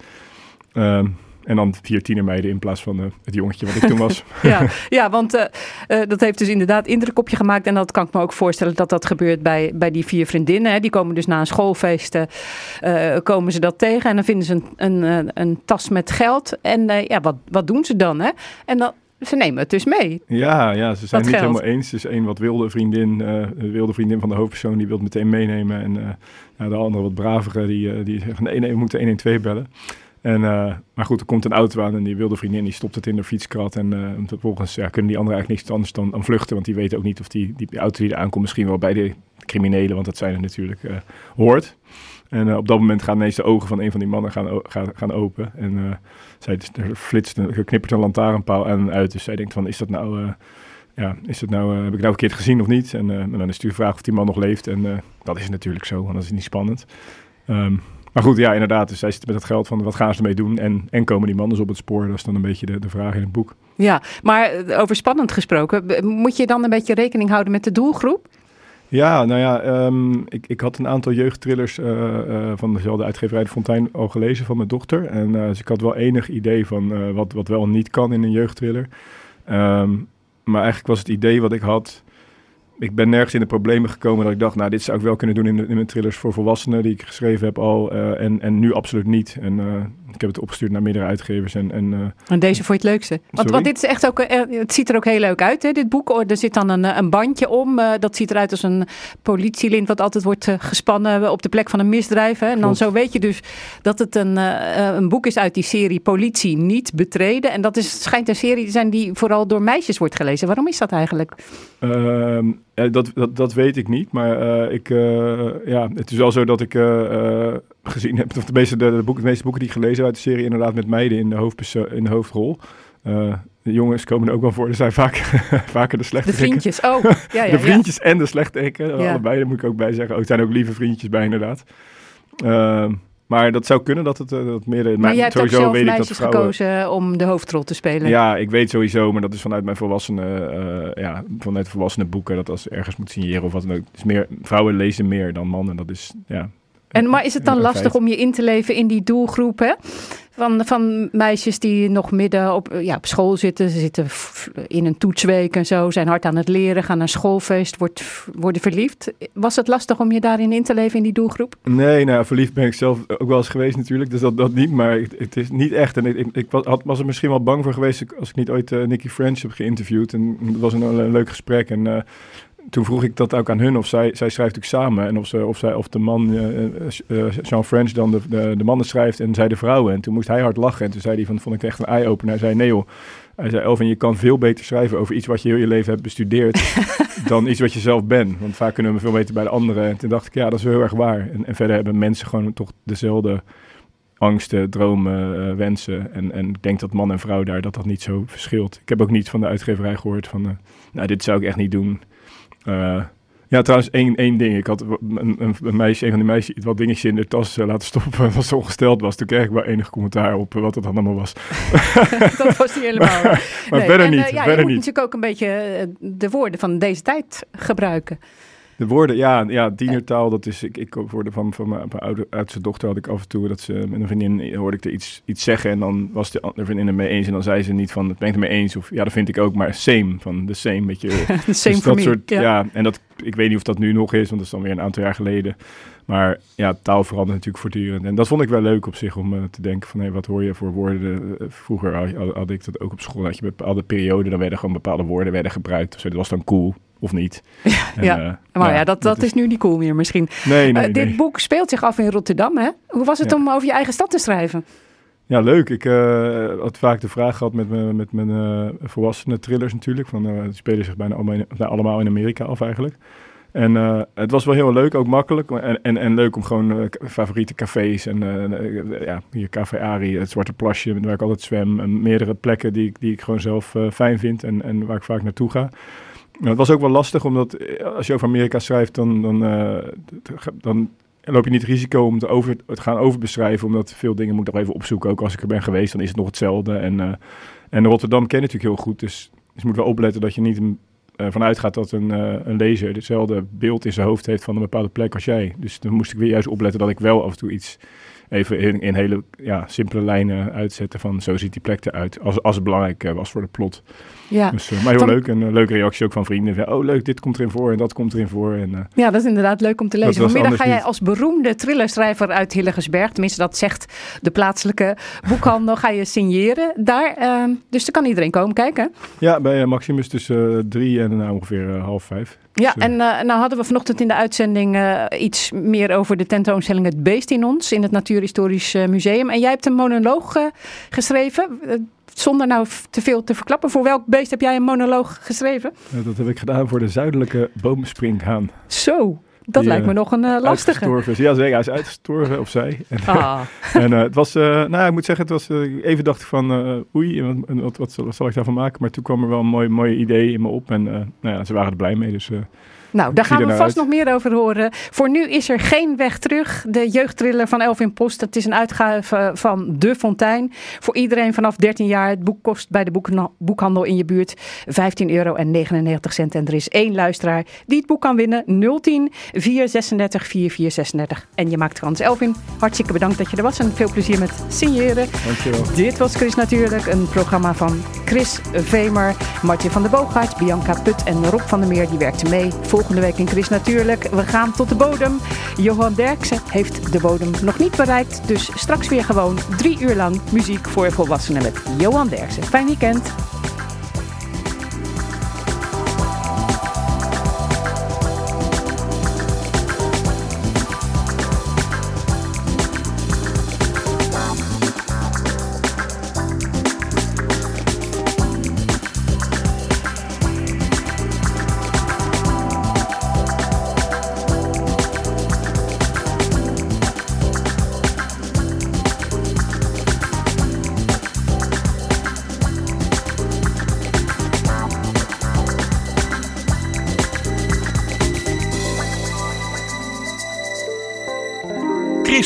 Speaker 17: Ehm, en dan vier tienermeiden in plaats van het jongetje wat ik toen was.
Speaker 2: Ja, ja want dat heeft dus inderdaad indruk op je gemaakt. En dat kan ik me ook voorstellen dat dat gebeurt bij, bij die vier vriendinnen. Hè. Die komen dus na een schoolfeest, eh, komen ze dat tegen. En dan vinden ze een, een, een tas met geld. En ja, wat, wat doen ze dan? Hè? En dan, ze nemen het dus mee.
Speaker 17: Ja, ja, ze zijn
Speaker 2: Dat
Speaker 17: niet helemaal eens. Dus één wat wilde vriendin, een wilde vriendin van de hoofdpersoon, die wil het meteen meenemen. En eh, nou, de andere wat bravere, die, eh, die zegt, nee, nee, we moeten 112 bellen. En, eh, maar goed, er komt een auto aan en die wilde vriendin die stopt het in de fietskrat. En eh, vervolgens ja, kunnen die anderen eigenlijk niks anders dan, dan vluchten. Want die weten ook niet of die, die auto die er aankomt misschien wel bij de criminelen, want dat zijn er natuurlijk, eh, hoort. En op dat moment gaan ineens de ogen van een van die mannen gaan, gaan, gaan open. En zij er flitst, een- er knippert een lantaarnpaal aan en uit. Dus zij denkt van, is dat nou... ja, is het nou, heb ik nou verkeerd gezien of niet? En, en dan is het de vraag of die man nog leeft. En dat is natuurlijk zo, want dat is niet spannend. Ehm, maar goed, ja, inderdaad. Dus zij zitten met dat geld van wat gaan ze ermee doen? En, en komen die mannen dus op het spoor? Dat is dan een beetje de, de vraag in het boek.
Speaker 2: Ja, maar eh, over spannend gesproken, moet je dan een beetje rekening houden met de doelgroep?
Speaker 17: Ja, nou ja, ehm, ik, ik had een aantal jeugdthrillers eh, eh, van dezelfde uitgeverij De Fontein al gelezen van mijn dochter. En eh, dus ik had wel enig idee van wat, wat wel en niet kan in een jeugdthriller. Ehm, maar eigenlijk was het idee wat ik had... Ik ben nergens in de problemen gekomen dat ik dacht... nou, dit zou ik wel kunnen doen in, mijn thrillers voor volwassenen... die ik geschreven heb al. eh, en, en nu absoluut niet. En eh, ik heb het opgestuurd naar meerdere uitgevers. En, en, eh,
Speaker 2: En deze vond je het leukste? Want, dit is echt ook, eh, het ziet er ook heel leuk uit, hè, dit boek. Oh, Er zit dan een, eh, een bandje om. eh, dat ziet eruit als een politielint wat altijd wordt eh, gespannen op de plek van een misdrijf. Hè. En dan zo weet je dus dat het een, eh, eh, een boek is uit die serie Politie niet betreden. En dat is, schijnt een serie te zijn die vooral door meisjes wordt gelezen. Waarom is dat eigenlijk?
Speaker 17: Ehm, eh, dat, dat, dat weet ik niet, maar eh, ik, eh, ja, het is wel zo dat ik eh, eh, gezien heb, of de meeste, de, de, boeken, de meeste boeken die ik gelezen heb uit de serie, inderdaad met meiden in de, hoofdperso- in de hoofdrol. Eh, de jongens komen er ook wel voor, er zijn vaak, vaker de slechte
Speaker 2: De vriendjes, oh. Ja, ja,
Speaker 17: de vriendjes en de slechterik.
Speaker 2: Ja.
Speaker 17: Allebei, daar moet ik ook bij zeggen. Oh, het zijn ook lieve vriendjes bij, inderdaad. Ehm, maar dat zou kunnen dat het eh, dat meer...
Speaker 2: Maar jij hebt ook
Speaker 17: sowieso
Speaker 2: zelf
Speaker 17: weet ik dat
Speaker 2: meisjes
Speaker 17: vrouwen-
Speaker 2: gekozen om de hoofdrol te spelen.
Speaker 17: ja, ik weet sowieso, maar dat is vanuit mijn volwassenen, eh, ja, vanuit volwassenen boeken, dat als ergens moet signeren of wat dan ook. Dus meer, vrouwen lezen meer dan mannen, dat is, ja.
Speaker 2: En, maar is het dan lastig om je in te leven in die doelgroep? Hè? Van, van meisjes die nog midden op, ja, op school zitten. Ze zitten in een toetsweek en zo. Zijn hard aan het leren. Gaan naar schoolfeest. Wordt, worden verliefd. Was het lastig om je daarin in te leven in die doelgroep?
Speaker 17: Nee, nou, verliefd ben ik zelf ook wel eens geweest natuurlijk, dus dat, dat niet, maar het, is niet echt. En ik, ik, ik was, had, was er misschien wel bang voor geweest als ik niet ooit eh, Nicky French heb geïnterviewd. En dat was een, een leuk gesprek en... eh, toen vroeg ik dat ook aan hun, of zij, zij schrijft natuurlijk samen. En of, ze, of, zij, of de man, eh, Jean French, dan de, de, de mannen schrijft en zij de vrouwen. En toen moest hij hard lachen. En toen zei hij, van, vond ik echt een eye-opener. Hij zei, nee joh, hij zei, Elvin, je kan veel beter schrijven over iets wat je heel je leven hebt bestudeerd dan iets wat je zelf bent. Want vaak kunnen we veel beter bij de anderen. En toen dacht ik, ja, dat is wel heel erg waar. En, en verder hebben mensen gewoon toch dezelfde angsten, dromen, wensen. En, en ik denk dat man en vrouw daar, dat dat niet zo verschilt. Ik heb ook niet van de uitgeverij gehoord van, nou, dit zou ik echt niet doen. Eh, ja, trouwens, één, één ding. Ik had een, een, een meisje, een van die meisjes, iets wat dingetjes in de tas eh, laten stoppen. Wat zo ongesteld was. Toen kreeg ik wel enig commentaar op eh, wat het dan allemaal was.
Speaker 2: dat was niet helemaal.
Speaker 17: maar
Speaker 2: Nee,
Speaker 17: verder
Speaker 2: en,
Speaker 17: niet.
Speaker 2: ja,
Speaker 17: verder
Speaker 2: je moet
Speaker 17: niet.
Speaker 2: natuurlijk ook een beetje de woorden van deze tijd gebruiken.
Speaker 17: De woorden, ja, ja tienertaal, dat is, ik, ik hoorde van, van mijn, mijn oude, oudste dochter had ik af en toe dat ze met een vriendin hoorde ik er iets, iets zeggen en dan was de andere vriendin het mee eens en dan zei ze niet van, het ben ik het mee eens of ja, dat vind ik ook, maar same, van de same, weet je.
Speaker 2: The same
Speaker 17: Dus
Speaker 2: for
Speaker 17: dat
Speaker 2: me,
Speaker 17: soort,
Speaker 2: ja.
Speaker 17: ja. en dat, ik weet niet of dat nu nog is, want dat is dan weer een aantal jaar geleden. Maar ja, taal verandert natuurlijk voortdurend. En dat vond ik wel leuk op zich om eh, te denken van, hé, wat hoor je voor woorden? Eh, vroeger had, had ik dat ook op school, dat je bepaalde perioden, dan werden gewoon bepaalde woorden werden gebruikt. zo. Dat was dan cool, of niet. En,
Speaker 2: ja.
Speaker 17: eh,
Speaker 2: maar ja, dat, dat is nu niet cool meer misschien.
Speaker 17: Nee, nee,
Speaker 2: Eh, dit
Speaker 17: nee.
Speaker 2: boek speelt zich af in Rotterdam, hè? Hoe was het
Speaker 17: Ja.
Speaker 2: om over je eigen stad te schrijven?
Speaker 17: Ja, leuk. Ik eh, had vaak de vraag gehad met, mijn- met mijn eh volwassene thrillers natuurlijk. Van, die spelen zich bijna allemaal in, nou, Amerika af eigenlijk. En het was wel heel leuk, ook makkelijk. En, en, en leuk om gewoon favoriete cafés. En ja, hier Café Ari, het Zwarte Plasje, waar ik altijd zwem. En meerdere plekken die, ik- die ik gewoon zelf fijn vind en, en waar ik vaak naartoe ga. Het was ook wel lastig, omdat eh, als je over Amerika schrijft, dan, dan, eh, dan loop je niet het risico om te, over, gaan overbeschrijven. Omdat veel dingen moet ik nog even opzoeken. Ook als ik er ben geweest, dan is het nog hetzelfde. En, eh, en Rotterdam ken je natuurlijk heel goed. Dus, dus je moet wel opletten dat je niet een, eh, vanuit gaat dat een, een lezer hetzelfde beeld in zijn hoofd heeft van een bepaalde plek als jij. Dus dan moest ik weer juist opletten dat ik wel af en toe iets even in, in hele ja, simpele lijnen uitzetten van zo ziet die plek eruit. Als, als het belangrijk was voor de plot.
Speaker 2: Ja.
Speaker 17: Dus, eh, maar heel
Speaker 2: Van-
Speaker 17: leuk. En een leuke reactie ook van vrienden. Van, oh leuk, dit komt erin voor en dat komt erin voor. En, eh,
Speaker 2: Ja, dat is inderdaad leuk om te lezen. Vanmiddag ga jij als beroemde thrillerschrijver uit Hillegersberg, tenminste dat zegt de plaatselijke boekhandel, ga je signeren daar. ehm, dus er kan iedereen komen kijken.
Speaker 17: Ja, bij eh, Maximus tussen eh, drie en ongeveer eh, half vijf.
Speaker 2: Ja, en eh, nou hadden we vanochtend in de uitzending eh, iets meer over de tentoonstelling Het Beest in ons in het Natuurhistorisch eh, Museum. En jij hebt een monoloog geschreven, zonder nou te veel te verklappen. Voor welk beest heb jij een monoloog geschreven?
Speaker 17: dat heb ik gedaan voor de zuidelijke boomspringhaan.
Speaker 2: Zo, dat
Speaker 17: Die,
Speaker 2: lijkt me
Speaker 17: eh,
Speaker 2: nog een eh, lastige.
Speaker 17: Is. Ja, zeker. Hij is uitgestorven, of zij. En,
Speaker 2: Ah.
Speaker 17: en eh, het was, nou, ik moet zeggen, het was, even dacht ik van, oei, en wat, en wat, wat, zal, ik daarvan maken? Maar toen kwam er wel een mooi, mooi idee in me op. En nou ja, ze waren er blij mee. Dus,
Speaker 2: Nou, daar gaan we
Speaker 17: ernaar
Speaker 2: vast
Speaker 17: uit.
Speaker 2: nog meer over horen. Voor nu is er geen weg terug. De jeugdthriller van Elvin Post. Het is een uitgave van De Fontein. Voor iedereen vanaf 13 jaar. Het boek kost bij de boekhandel in je buurt 15 euro en 99 cent. En er is één luisteraar die het boek kan winnen. 010 436 4436. En je maakt kans. Elvin, hartstikke bedankt dat je er was. En veel plezier met signeren.
Speaker 17: Dankjewel.
Speaker 2: Dit was Chris Natuurlijk. Een programma van Chris Vemer, Martje van der Boogaard, Bianca Put en Rob van der Meer. Die werkten mee. Volgende week in Chris Natuurlijk. We gaan tot de bodem. Johan Derksen heeft de bodem nog niet bereikt. Dus straks weer gewoon drie uur lang muziek voor volwassenen met Johan Derksen. Fijn weekend.